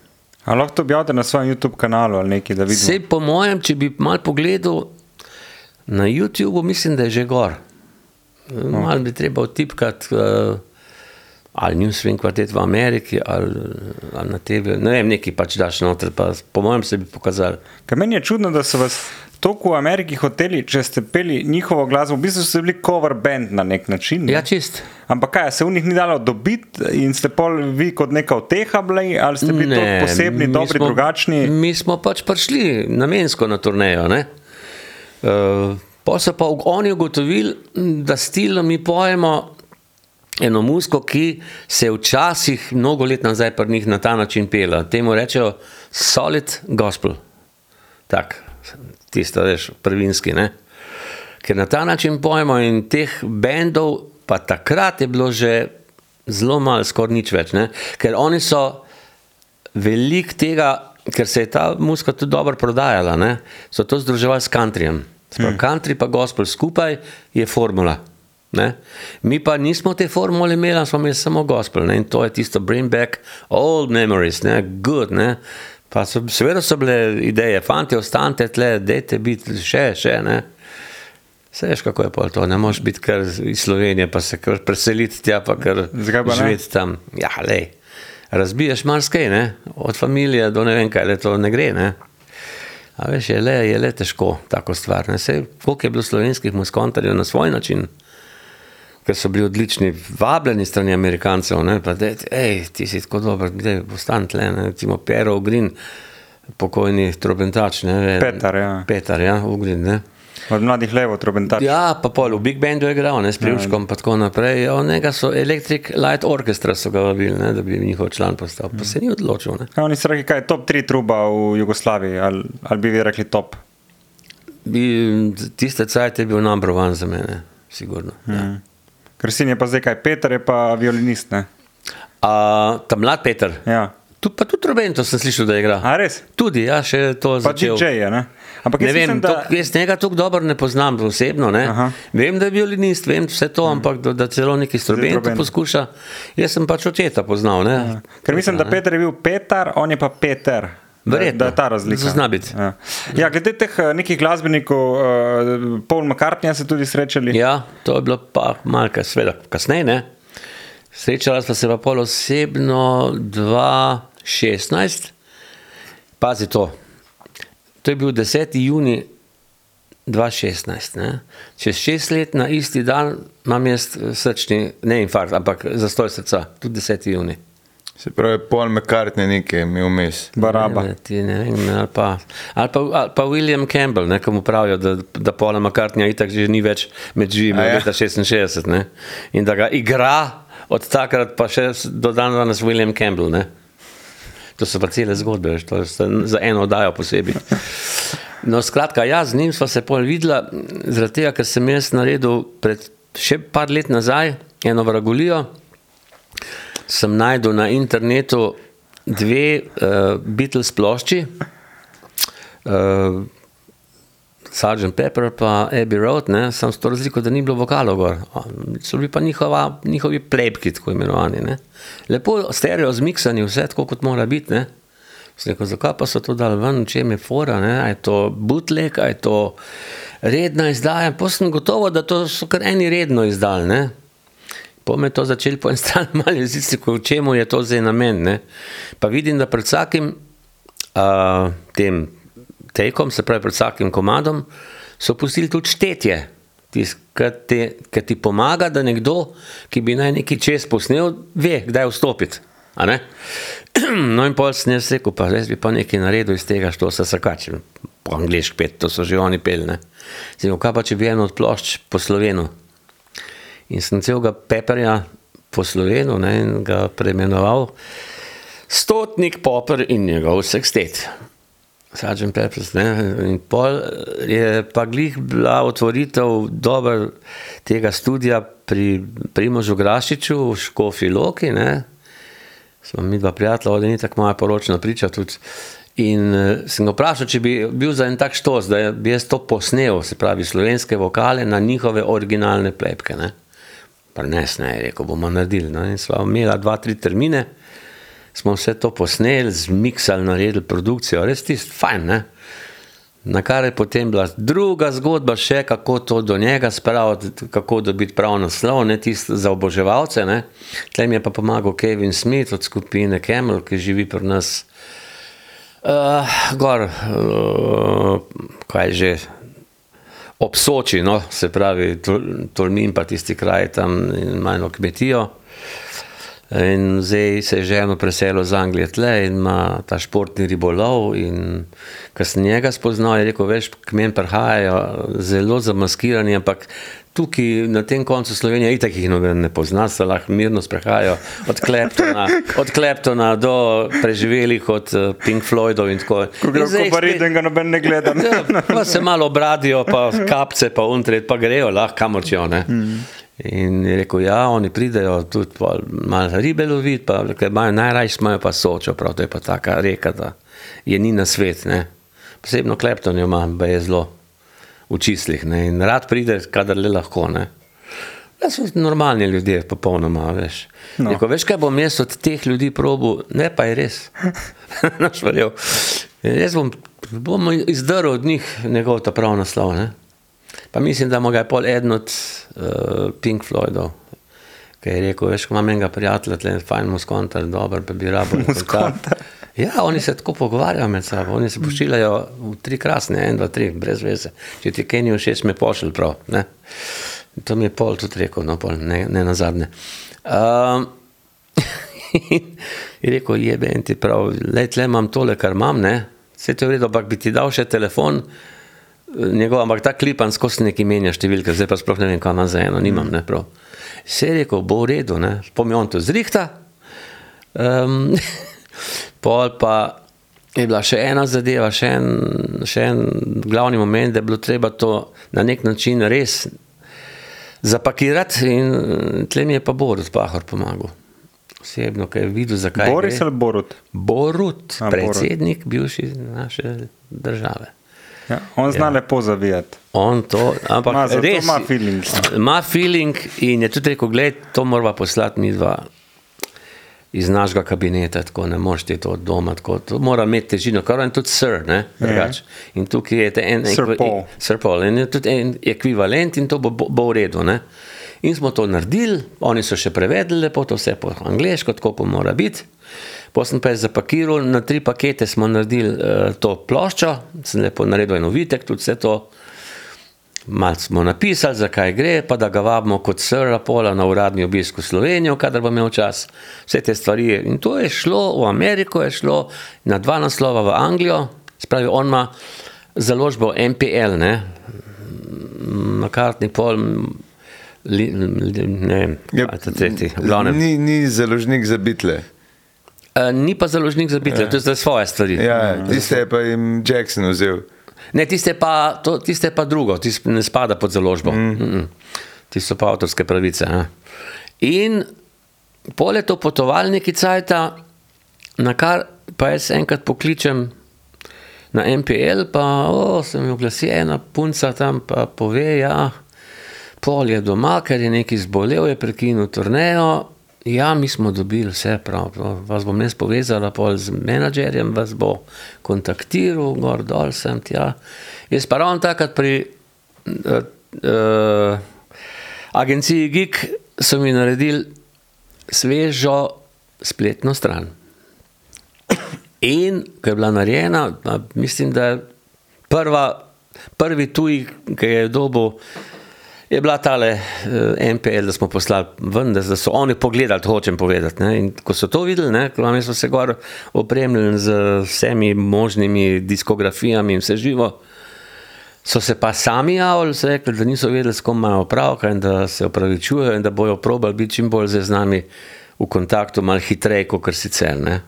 Speaker 2: A lahko to objavite na svojem YouTube kanalu ali nekaj, da vidimo.
Speaker 1: Vse po mojem, če bi mal pogledal na YouTubu, mislim, da je že gor.
Speaker 2: No.
Speaker 1: Mal bi treba vtipkati uh, ali Newswing kvartet v Ameriki ali, ali na TV. Ne vem, neki pač daš noter, pa po mojem se bi pokazali.
Speaker 2: Ker meni je čudno, da so vas toliko v Ameriki hoteli, če ste peli njihovo glasbo, v bistvu ste bili cover band na nek način. ne?
Speaker 1: Ja, čist.
Speaker 2: Ampak kaj, se v njih ni dalo dobiti in ste pol vi kot neka oteha bili, ali ste bili ne, posebni, dobri,
Speaker 1: smo,
Speaker 2: drugačni?
Speaker 1: Mi smo pač prišli namensko na turnejo. ne. Uh, pa so pa oni ugotovili, da stilno mi pojemo eno musko, ki se je včasih, mnogo let nazaj, pri njih na ta način pela. Temu rečejo solid gospel. Tak, tisto, veš, prvinski. Ne? Ker na ta način pojemo in teh bendov, pa takrat je bilo že zelo malo, skoraj nič več. Ne? Ker oni so velik tega, ker se je ta muska tudi dobro prodajala, ne? so to združevali s countryjem. Hmm. Country pa gospel skupaj je formula. Ne? Mi pa nismo te formule imeli, smo imeli samo gospel ne? in to je tisto bring back old memories, ne? good. Ne? Pa so, seveda so bile ideje, fanti, ostanite tle, dejte biti še, še. Ne? Se veš, kako je to, ne moreš biti kar iz Slovenije, pa se kar preseliti tja, pa kar živeti tam. Ja, lej, razbiješ marsikaj, ne? od familije do ne vem kaj, le to ne gre. Ne? A veš, je le, je le težko tako stvar. Ne? Sej, koliko je bilo slovenskih muskontarjev na svoj način, ker so bili odlični, vabljeni strani Amerikancev, ne? pa da, hej, ti si tako dober, da ostan tle, ne? recimo Pero Ugrin, pokojni trobentač, ne?
Speaker 2: Petar, ja.
Speaker 1: Petar, ja, Ugrin, ne.
Speaker 2: Od mladih levo, trobentač.
Speaker 1: Ja, pa pol v Big Bandu je igral, ne, s Privškom in tako naprej. Od njega so Electric Light Orchestra so ga vabili, ne, da bi njihov član postal. Pa se ni odločil. Ne.
Speaker 2: Ja, oni so rekli, kaj je top 3 truba v Jugoslaviji, ali, ali bi vi rekli top.
Speaker 1: Bi, tiste cajt je bil number one za mene, sigurno. Ja.
Speaker 2: Ker sin je pa zdaj kaj, Peter je pa violinist, ne?
Speaker 1: A, ta mlad Peter,
Speaker 2: Ja.
Speaker 1: Tu, pa tudi Robento sem slišal, da igra.
Speaker 2: A res?
Speaker 1: Tudi, ja, še to
Speaker 2: Pa
Speaker 1: začel.
Speaker 2: DJ je, ne? Ampak
Speaker 1: Ne vem,
Speaker 2: mislim, da...
Speaker 1: tok, jaz njega tako dobro ne poznam osebno. Ne?
Speaker 2: Aha.
Speaker 1: Vem, da je violinist, vem vse to, ampak da, da celo neki instrument poskuša. Jaz sem pač očeta poznal. Ne?
Speaker 2: Ker mislim, da Peter je bil Petar, on je pa Peter. Da,
Speaker 1: Verjetno.
Speaker 2: da je ta razlika.
Speaker 1: Zna biti.
Speaker 2: Ja. ja, glede teh eh, nekih glasbenikov, uh, Paul McCartney ste tudi srečali.
Speaker 1: Ja, to je bilo pa malce, sveda, kasneje. Ne? Srečala sva se pa pol osebno 2016. Pazi to. To je bil 10. juni 2016. Ne? Čez šest let na isti dan imam jaz srčni, ne infarkt, ampak zastoj srca, tudi 10. juni.
Speaker 3: Se pravi, Paul McCartney nekaj mi vmes.
Speaker 2: Baraba.
Speaker 1: Ne, ti ne vem, ali pa, ali pa, ali pa William Campbell, ne, ki mu pravijo, da, da Paula McCartneya itak že ni več med živimi
Speaker 3: A ja?
Speaker 1: leta 66 ne, in da ga igra od takrat pa še do dan danes William Campbell. Ne. To so pa cele zgodbe, veš, to je za eno oddajo posebej. No, skratka, jaz z njim sva se pol videla, zaradi tega, ker sem jaz naredil pred še par let nazaj eno vragolijo, sem najdel na internetu dve uh, Beatles plošči, uh, Sgt. Pepper pa Abbey Road, ne, sem s to razliko, da ni bilo vokalov gor, so bili pa njihova, njihovi plebki, tako imenovani. Ne. Lepo stereo zmiksani, vse tako, kot mora biti. Ne. Rekel, zakaj pa so to dali ven, če je fora, ne? a je to bootleg, a je to redna izdaja. Pa sem gotovo, da to so kar eni redno izdali. Ne? Po me to začeli po eni strani malo jeziti, v čemu je to zdaj namen. Ne? Pa vidim, da pred vsakim uh, tem tekom, se pravi pred vsakim komadom, so pustili tudi štetje. Ki ti pomaga, da nekdo, ki bi naj neki čez posnel, ve, kdaj vstopiti. No, in pol sem jaz rekel, pa res bi pa nekaj naredil iz tega, što se sakači, po angliški pet, to so že oni pel. Ne? Zdaj, kaj pa če bi eno od plošč po slovenu? In sem celega peperja po slovenu ne, in ga preimenoval Stotnik Popper in njegov sekstet. Sažen Peppers. Ne? In pol je pa glih bila otvoritev dober tega studija pri Primožu Grašiču v Škofi Loki. Ne? Smo mi dva prijatelja, da ni tako moja poročna priča. Tudi. In uh, sem ga vprašal, če bi bil za en tak štos, da bi jaz to posnel, se pravi slovenske vokale na njihove originalne plepke. Ne? Prenes, ne, je rekel, bomo naredili. No? In sva imela dva, tri termine, smo vse to posneli, zmiksali, naredili produkcijo, res tisto fajn. Ne? Na kar je potem bila druga zgodba, še kako to do njega spraviti, kako dobiti prav naslov, ne tisto za oboževalce. Ne? Tlem je pa pomagal Kevin Smith od skupine Camel, ki živi pri nas. Uh, gor, uh, kaj že, ob Soči, no, se pravi, Tol- Tolmin, pa tisti kraj tam in malo kmetijo. In zdaj se je ženo preselil z Anglije tle in ima ta športni ribolov. Ko sem njega spoznal, je rekel, veš, k meni prihajajo zelo zamaskirani, ampak tukaj na tem koncu Slovenije itak jih noben ne pozna, se lahko mirno sprehajajo od Kleptona, od Kleptona do preživelih od eh, Pink Floydov in tako.
Speaker 2: Ko
Speaker 1: In
Speaker 2: gre
Speaker 1: spet-
Speaker 2: Paris, ga noben ne gleda.
Speaker 1: Ja, pa se malo obradijo, pa kapce, pa untret, pa grejo, lahko kamor če ne. In je rekel, ja, oni pridejo tudi malo ribe loviti, pa ker imajo najrajši imajo pa sočo, prav to je pa taka reka, da je ni na svet. Ne. Posebno klepton jo ima, pa je zelo v čislih ne. in rad pride, kadar le lahko. Ne. Da so normalni ljudje, popolnoma, veš.
Speaker 2: No.
Speaker 1: Rekel, veš, kaj bom jaz od teh ljudi probil, ne pa je res. Naš verjel. Jaz bom, bom izdrl od njih njegov ta prav naslov. Ne? Pa mislim, da mu ga je pol eden od uh, Pink Floydov. Ki je rekel, veš, ko imam enega prijatelja, tle je fajn muskontar, dober, pa bi rabo. Ja, oni se tako pogovarjajo med sabo, oni se pošiljajo v tri krasne, en, dva, tri, brez veze. Če ti kaj ni všeč, me pošilj prav. Ne? To mi je pol tudi rekel, no, pol, ne, ne na zadnje. Um, je rekel, jebe in ti prav, le tle imam tole, kar imam, ne, vse to je v redu, ampak bi ti dal še telefon, eh, njegov, ampak ta klipan skozi neki menja številke, zdaj pa sploh ne vem, kam ima za eno, nimam, ne prav. Se je rekel, bo v redu, ne, pomi on to zrihta. Um, pol pa je bila še ena zadeva, še en, še en glavni moment, da je bilo treba to na nek način res zapakirati in tle mi je pa Borut Pahor pomagal. osebno, ki je videl, zakaj.
Speaker 2: Boris
Speaker 1: gre.
Speaker 2: ali Borut?
Speaker 1: Borut,
Speaker 2: A, Borut.
Speaker 1: predsednik bivši naše države.
Speaker 2: Ja, on zna ja. lepo zavijati.
Speaker 1: On to, ampak
Speaker 2: Ma,
Speaker 1: res
Speaker 2: ima feeling.
Speaker 1: Ima feeling in je tudi rekel, gledaj, to moramo poslati mi dva iz našega kabineta, tako ne moreš ti to od doma, tako, to mora imeti težino, kar je tudi sir, ne, drugače. In tukaj je en,
Speaker 2: Sir
Speaker 1: ekvi-
Speaker 2: Paul.
Speaker 1: Sir Paul, in je tudi en ekvivalent in to bo, bo, bo v redu, ne. In smo to naredili, oni so še prevedli lepo, to vse po angliško, tako pa mora biti. Potem sem pa jaz zapakiral, na tri pakete smo naredili uh, to ploščo, sem lepo naredil en ovitek, tudi vse to. Malo smo napisali, zakaj gre, pa da ga vabimo kot srla pola na uradni obisk v Slovenijo, kadar bo imel čas. Vse te stvari. In to je šlo v Ameriko, je šlo na dva naslova v Anglijo, spravi on ima založbo MPL, ne, McCartney, Paul, li, li, ne vem,
Speaker 3: Ja,
Speaker 1: ja, tretji, v glavnem.
Speaker 3: Ni, ni založnik za bitle.
Speaker 1: Uh, ni pa založnik za bitke, ja. to je za svoje stvari.
Speaker 3: Ja, tiste je pa jim Jackson vzel.
Speaker 1: Ne, tiste pa, to, tiste pa drugo, tiste ne spada pod založbo. Mm. Tiste so pa avtorske pravice. Ja. In pole to potovalniki cajta, na kar pa jaz enkrat pokličem na MPL, pa o, se mi oglasi ena punca tam, pa pove, ja, pol je doma, ker je neki zbolel, je prekinil turnejo. Ja, mi smo dobili vse prav, vas bom jaz povezala pol z menedžerjem, vas bo kontaktiral, gor dol sem tja. Jaz pa ravno takrat pri uh, uh, agenciji GIG so mi naredili svežo spletno stran. In ko je bila narejena, mislim, da je prva, prvi tuj, ki je dobil, je bila tale uh, MPL, da smo poslali ven, da, da so oni pogledali, hočem povedati. Ne? In ko so to videli, ne, ko so se gor opremljali z vsemi možnimi diskografijami in vse živo, so se pa sami javili, so rekli, da niso vedeli, s kom imajo opravka in da se opravičujejo in da bojo probali biti čim bolj z nami v kontaktu, malo hitreje, kot sicer. Ne?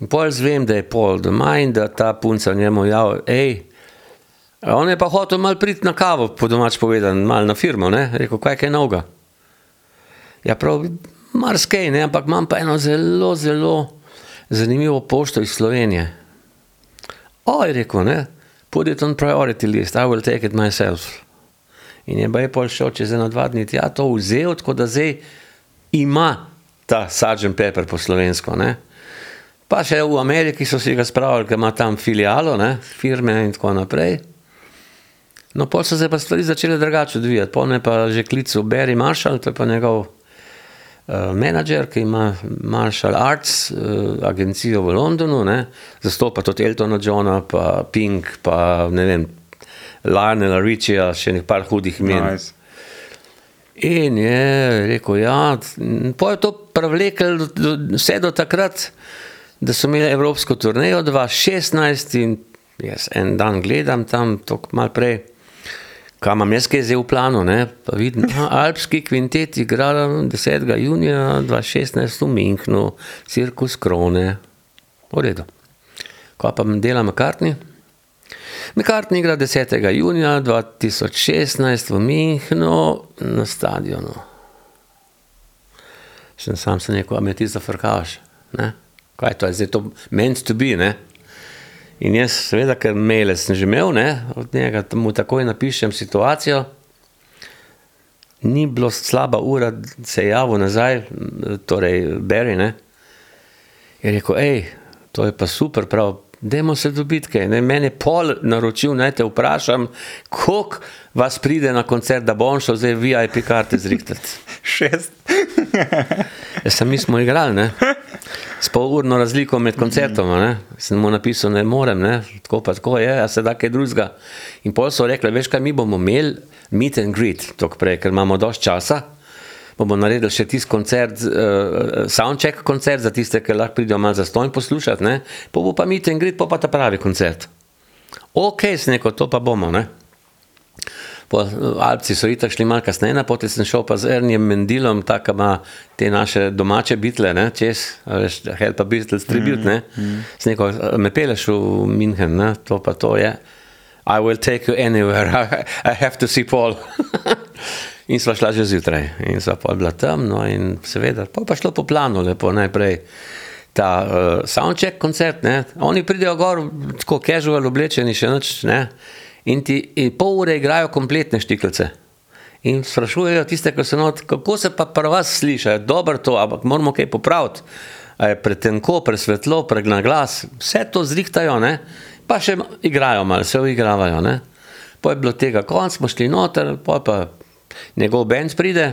Speaker 1: In pol zvem, da je pol doma in da ta punca njemu javi, hej, on je pa hotel mal priti na kavo, po domač povedan, mal na firmo, ne, rekel, kaj je novega. Ja, prav, marsikaj, ne, ampak imam pa eno zelo, zelo zanimivo pošto iz Slovenije. O, je rekel, ne, put it on priority list, I will take it myself. In je baj pol šel čez eno dva dni, ja, to vzel, tako da zdaj ima ta Sgt. Pepper po slovensko, ne. Pa še v Ameriki so si ga spravili, ker ima tam filijalo, ne, firme in tako naprej. No, pol so se pa stvari začele drugače odvijati. Pol me pa že klical Barry Marshall, to je pa njegov uh, menedžer, ki ima Marshall Arts, uh, agencijo v Londonu, ne, zastopa tudi Eltona Johna, pa Pink, pa ne vem, Lionela Richija, še nekaj hudih imen.
Speaker 2: Nice.
Speaker 1: In je rekel, ja, pa je to prevlekel do- vse do takrat, da so imeli evropsko turnejo 2016 in jaz en dan gledam tam, tako malo prej, kaj imam jaz kaj zdaj v planu, vidim, a, alpski kvintet igra 10. junija 2016 v Minhnu, cirkus Krone, v redu. Kaj pa dela McCartney? McCartney igra 10. junija 2016 v Minhnu na stadionu. Sem sam se rekel, a me ti zafrkavaš. Ne? Kaj je to, je zdaj to meant to be, ne? In jaz, seveda, ker maile sem že imel, ne, od njega t- mu takoj napišem situacijo. Ni bilo slaba ura, se je javil nazaj, torej Barry, ne. Je rekel, hej, to je pa super, prav, dajmo se dobiti, kaj. Ne, meni je pol naročil, naj te vprašam, koliko vas pride na koncert, da bom šel zdaj VIP karte zrihtati.
Speaker 2: Šest.
Speaker 1: Ja, sem mi smo igrali, ne? s polurno razliko med koncertoma. Ne? Sem mu napisal, ne morem, ne? tako pa tako je, a se da kaj drugega. In pol so rekli, veš kaj, mi bomo imeli meet and greet, tok prej, ker imamo dosti časa. Bomo naredili še tisti koncert, uh, soundcheck koncert za tiste, ki lahko pridejo malo zastonj poslušati, ne? pa bo pa meet and greet, pa pa ta pravi koncert. Ok, sneko, to pa bomo, ne. Po, Alpci so itak šli malo kasneje, potem sem šel pa z Ernijem Mendilom, tako ima te naše domače bitle, ne, čez, veš, Help a Beatles tribute, ne. Sem rekel, me peleš v München, ne, to pa to je. I will take you anywhere, I, I have to see Paul. In sva šla že zjutraj, in sva pa bila tam, no in seveda, pa pa šlo po planu, lepo najprej. Ta uh, soundcheck koncert, ne? oni pridejo gor, tako casual oblečeni, še noč, ne? In ti in pol ure igrajo kompletne štiklice. In sprašujejo tiste, ki so not, kako se pa pri vas sliši, je dobro to, ampak moramo kaj popraviti. A je pretenko, presvetlo, pregna glas, vse to zrihtajo, ne? pa še igrajo malo, se uigravajo. Ne? Po je bilo tega konc, smo šli noter, pol pa njegov bend pride,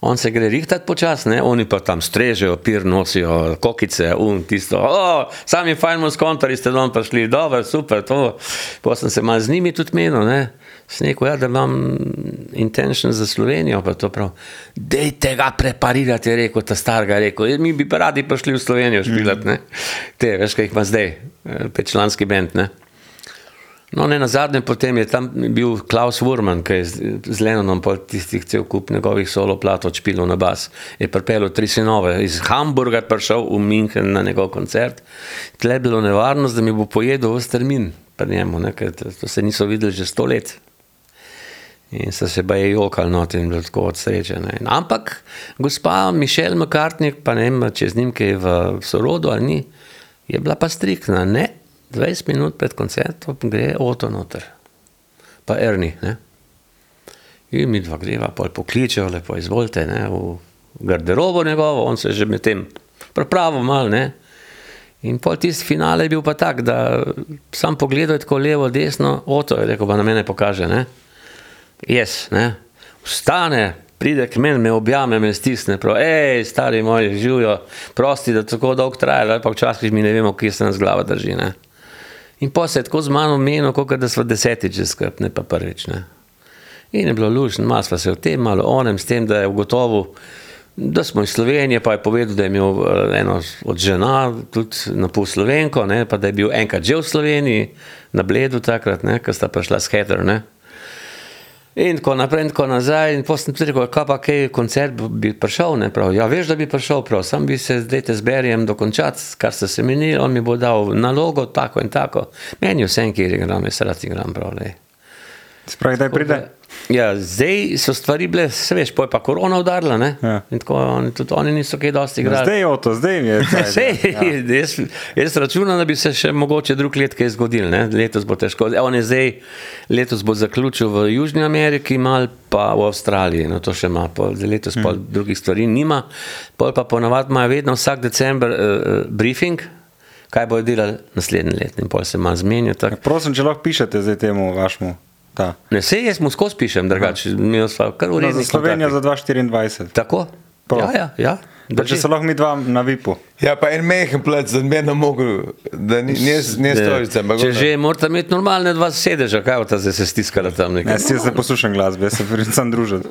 Speaker 1: on se gre rihtati počasne, oni pa tam strežejo, pir nosijo, kokice, un, tisto, o, sami fajn s kontori ste dom prišli, dobro, super, to. Pa sem se mal z njimi tudi menil, ne. Sem rekel, ja, da imam intention za Slovenijo, pa to prav. Dejte ga preparirati, je rekel ta starga, je rekel, mi bi radi prišli v Slovenijo špilati, ne. Te, veš, kaj jih ima zdaj, eh, petčlanski bend, ne. No, ne na zadnje, potem je tam bil Klaus Wurman, ki je z, Lenonom po tistih cel kup njegovih solo platov špilov na bas. Je pripeljal tri sinove, iz Hamburga prišel v München na njegov koncert. Tle je bilo nevarnost, da mi bo pojedel vse termin pri njemu, ne, ker to, to se niso videli že sto let. In so se baje jokali not in bilo tako od sreče. Ne. Ampak gospa Mišel McCartney, pa ne vem, če z njim kaj v sorodu ali ni, je bila pa striktna. Ne, 20 minut pred koncertom gre Oto noter, pa Erni. Ne? In mi dva greva, pol pokličejo, lepo izvolite, ne, v garderobo njegovo, on se že med tem pripravil mal, ne. In pol tisti finale je bil pa tak, da sam pogledal tako levo, desno, Oto je rekel, pa na mene pokaže, ne. Jaz, ne. Vstane, pride k meni, me objame, me stisne, prav, hej, stari moji, živijo, prosti, da tako dolgo traja, ali pa včasih mi ne vemo, kje se nas glava drži, ne. In pa se je tako z mano menil, kot da smo desetič že skrb, ne pa prvič. Ne. In je bilo lušno, malo smo se o tem, malo o onem, s tem, da je ugotovil, da smo iz Slovenije, pa je povedal, da je imel eh, eno od žena, tudi na pol Slovenko, ne, pa da je bil enkrat že v Sloveniji, na Bledu takrat, ne, ko sta prišla s Heather. Ne. In tako naprej, in tako nazaj. In potem sem tudi rekel, kaj pa kaj koncert bi prišel, ne prav. Ja, veš, da bi prišel prav, sam bi se zdaj te zberjem dokončati, kar ste se menili, on mi bo dal nalogo, tako in tako. Meni je vse, kjer igram, jaz rad igram prav. Le.
Speaker 2: Spravi, da pride.
Speaker 1: Ja, zdaj so stvari bile, se veš, pa je pa korona udarila, ne?
Speaker 2: Ja.
Speaker 1: In tako oni, tudi oni niso kaj dosti igrali.
Speaker 2: Zdaj je Oto, zdaj je. cajt,
Speaker 1: Sej,
Speaker 2: ja.
Speaker 1: jaz, jaz računam, da bi se še mogoče drug let kaj zgodil. Ne? Letos bo težko. On je zdaj, letos bo zaključil v Južni Ameriki, mal pa v Avstraliji. No, to še ima, pol, letos pa
Speaker 2: Mm.
Speaker 1: drugih stvari nima. Pol pa ponavadi imajo vedno vsak december uh, briefing, kaj bojo delali naslednji let. In pol se ima zmenijo. tako.
Speaker 2: Prosim, če lahko pišete zdaj temu vašemu. Ta.
Speaker 1: Ne, sej jaz mu skozi pišem, drugače mi smo kar
Speaker 2: No, za
Speaker 1: urejeni.
Speaker 2: Slovenijo za 2024.
Speaker 1: Tako?
Speaker 2: Prav.
Speaker 1: Ja, ja, ja.
Speaker 2: Pa če se lahko mi dva na vipu.
Speaker 3: Ja, pa en mehen plec, da bi ne mogel, da ni, ni, ni stolica. ampak
Speaker 1: Če že morate imeti normalne dva sedeža, kaj ta zdaj se stiskala tam nekaj.
Speaker 2: Ne, jaz se poslušam glasbe, jaz se predvsem družim.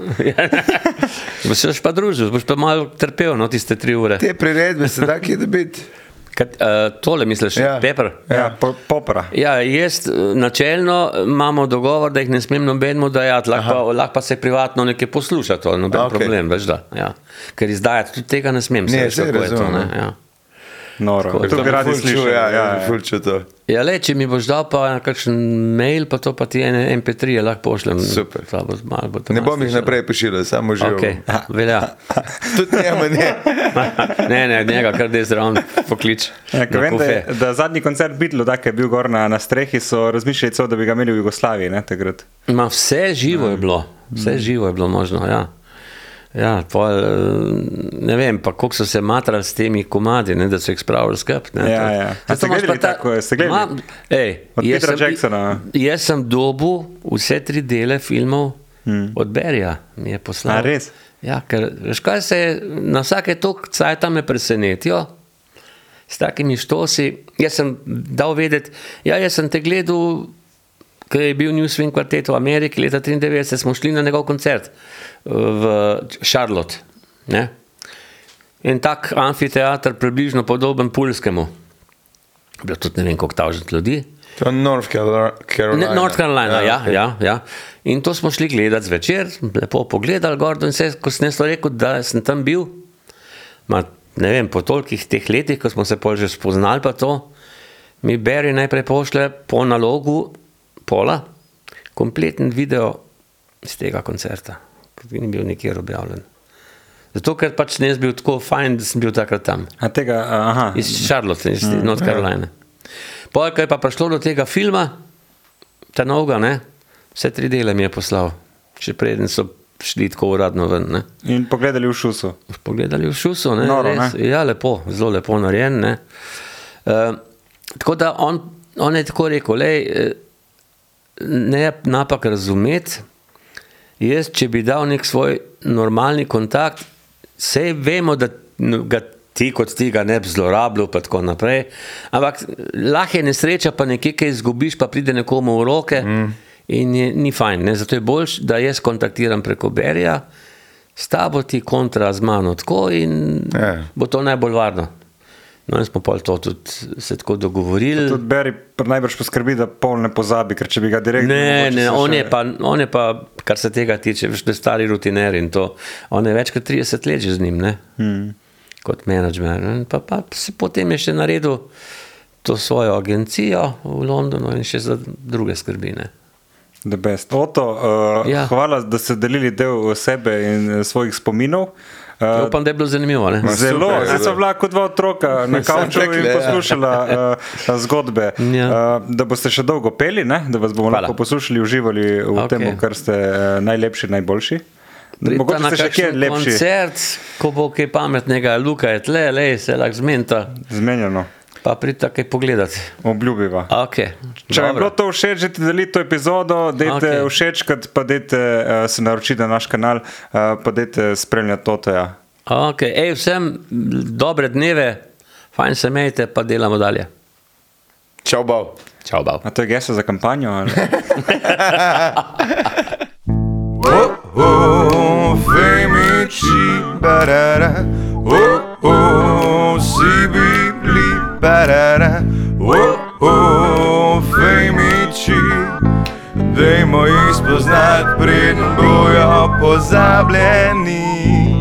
Speaker 1: Boš se pa družil, boš pa malo trpel, no, tiste tri ure.
Speaker 3: Te priredbe se da kje dobiti.
Speaker 1: Kat, uh, tole misliš, ja.
Speaker 3: Ja.
Speaker 1: Pepper?
Speaker 2: Ja, po, popra.
Speaker 1: Ja, jaz eh, načelno imamo dogovor, da jih ne smem nobenemu dajati, lahko, pa- lahko pa se privatno nekaj posluša, to je noben okay. problem, veš da. Ja. Ker izdajati tudi tega ne smem,
Speaker 3: Ne,
Speaker 1: veš,
Speaker 3: saj
Speaker 1: kako je to. Ne? Ja.
Speaker 2: Noro.
Speaker 1: Tako,
Speaker 2: To bi radi slišali.
Speaker 3: Ja,
Speaker 2: Ja,
Speaker 3: ja,
Speaker 2: ja.
Speaker 1: Ja, le, če mi boš dal pa kakšen mail, pa to pa ti ene MP3 -je lahko pošljem.
Speaker 3: Super.
Speaker 1: To bo, malo bo to
Speaker 3: Ne bom jih naprej pošiljal, samo že.
Speaker 1: Okay. Velja.
Speaker 3: Tudi njemu ne.
Speaker 1: ne, ne, njega kar da je zraven poklič.
Speaker 2: Ja, vem, da, da zadnji koncert Beatlov, da je bil gor na, na strehi, so razmišljali, celo, da bi ga imeli v Jugoslaviji. Ne, takrat.
Speaker 1: Ma, vse živo je bilo, vse živo je bilo možno. Ja. Ja, pol, eh, ne vem, pa koliko so se matrali s temi komadi, ne, da so jih spravili skrb. ne,
Speaker 2: Ja,
Speaker 1: to-
Speaker 2: ja. A ste gledali
Speaker 1: pa
Speaker 2: tako, ste gledali?
Speaker 1: Ma, ej,
Speaker 2: Od
Speaker 1: jaz
Speaker 2: Petra
Speaker 1: sem-
Speaker 2: Jacksona.
Speaker 1: Jaz sem dobil vse tri dele filmov hmm. od Berija, mi je poslal.
Speaker 2: A, res?
Speaker 1: Ja, ker veš, kaj se je, na vsake tok cajta me presenetijo. S takimi štosi, jaz sem dal vedeti, ja, jaz sem te gledal, ko je bil New Swing kvartet v Ameriki leta 93, smo šli na njegov koncert eh, v Charlotte. Ne? En tak amfiteater, približno podoben Pulskemu. Bilo tudi ne vem, koliko tavžent ljudi.
Speaker 3: To je North Carolina.
Speaker 1: Ne, North Carolina, ja,
Speaker 3: okej.
Speaker 1: ja, ja. In to smo šli gledati zvečer, lepo pogledali gor in vse, ko sem to rekel, da sem tam bil. Ma, ne vem, po tolikih teh letih, ko smo se pol že spoznali, pa to, mi Beri najprej pošle po nalogu pola, kompleten video iz tega koncerta. Ni bil nikjer objavljen. Zato, ker pač ne bil tako fajn, da sem bil takrat tam.
Speaker 2: A tega, aha.
Speaker 1: Iz Charlotte, iz mm, North Carolina. Potem, ko je pa prišlo do tega filma, ta novega, ne, vse tri dele mi je poslal, še preden so šli tako uradno ven. Ne.
Speaker 2: In pogledali v šusu.
Speaker 1: Pogledali v šusu, ne,
Speaker 2: Noro,
Speaker 1: res, ja, lepo, zelo lepo narejen. Ne. Uh, tako da on, on je tako rekel, lej, eh, ne napak razumeti. Jaz, če bi dal nek svoj normalni kontakt, vse vemo, da ga ti kot ti ga ne bi zlorabljal, pa tako naprej. Ampak lahko je nesreča, pa nekaj, kaj izgubiš, pa pride nekomu v roke mm. in je, ni fajn. Ne? Zato je bolj, da jaz kontaktiram preko Berija, s tabo ti kontra z mano tako in
Speaker 3: Ja.
Speaker 1: bo to najbolj varno. No, in smo pol to tudi se tako dogovorili.
Speaker 2: Tudi Beri najbrž poskrbi, da pol ne pozabi, ker če bi ga direktno.
Speaker 1: Ne, ne, on
Speaker 2: še-
Speaker 1: je, pa, on je pa, kar se tega tiče, veš, da je stari rutiner in to. On je več kot 30 let že z njim, ne? Hmm. kot menedžer. ne. Pa, pa si potem je še naredil to svojo agencijo v Londonu in še za druge skrbi. Ne?
Speaker 2: The best. Oto, uh, ja.
Speaker 1: Ja.
Speaker 2: hvala, da ste delili del sebe in eh, svojih spominov.
Speaker 1: Uh, Upam, da je bilo zanimivo. Ne?
Speaker 2: Zelo, zdaj so
Speaker 3: zelo.
Speaker 2: bila kot dva otroka na kavču in
Speaker 3: ja.
Speaker 2: poslušala uh, zgodbe.
Speaker 1: Ja.
Speaker 2: Uh, da boste še dolgo peli, ne? da vas bomo
Speaker 1: Hvala.
Speaker 2: lahko poslušali, uživali v
Speaker 1: Ok.
Speaker 2: okay. tem, kar ste uh, najlepši, najboljši. Mogoče
Speaker 1: na
Speaker 2: ste še kje lepši,
Speaker 1: koncert, ko bo kaj pametnega, Luka je tle, le se lahko zmenta,
Speaker 2: zmenjeno,
Speaker 1: pa pridite kaj pogledati.
Speaker 2: obljubiva.
Speaker 1: Okay.
Speaker 2: Če vam je bilo to všeč, že delite to epizodo, dajte okay. Všečkati, pa dajte uh, se naročiti na naš kanal, uh, pa dajte spremljati Toteja.
Speaker 1: Okay. Ej, vsem dobre dneve, fajn se imejte, pa delamo dalje.
Speaker 3: Čau, bav.
Speaker 1: Čau, bav.
Speaker 2: A to je gesto za kampanjo? Ali?
Speaker 3: Oh, oh, femici, barara. Oh, oh, barara. Oh, oh, femici. Dajmo jih spoznati, preden bojo pozabljeni.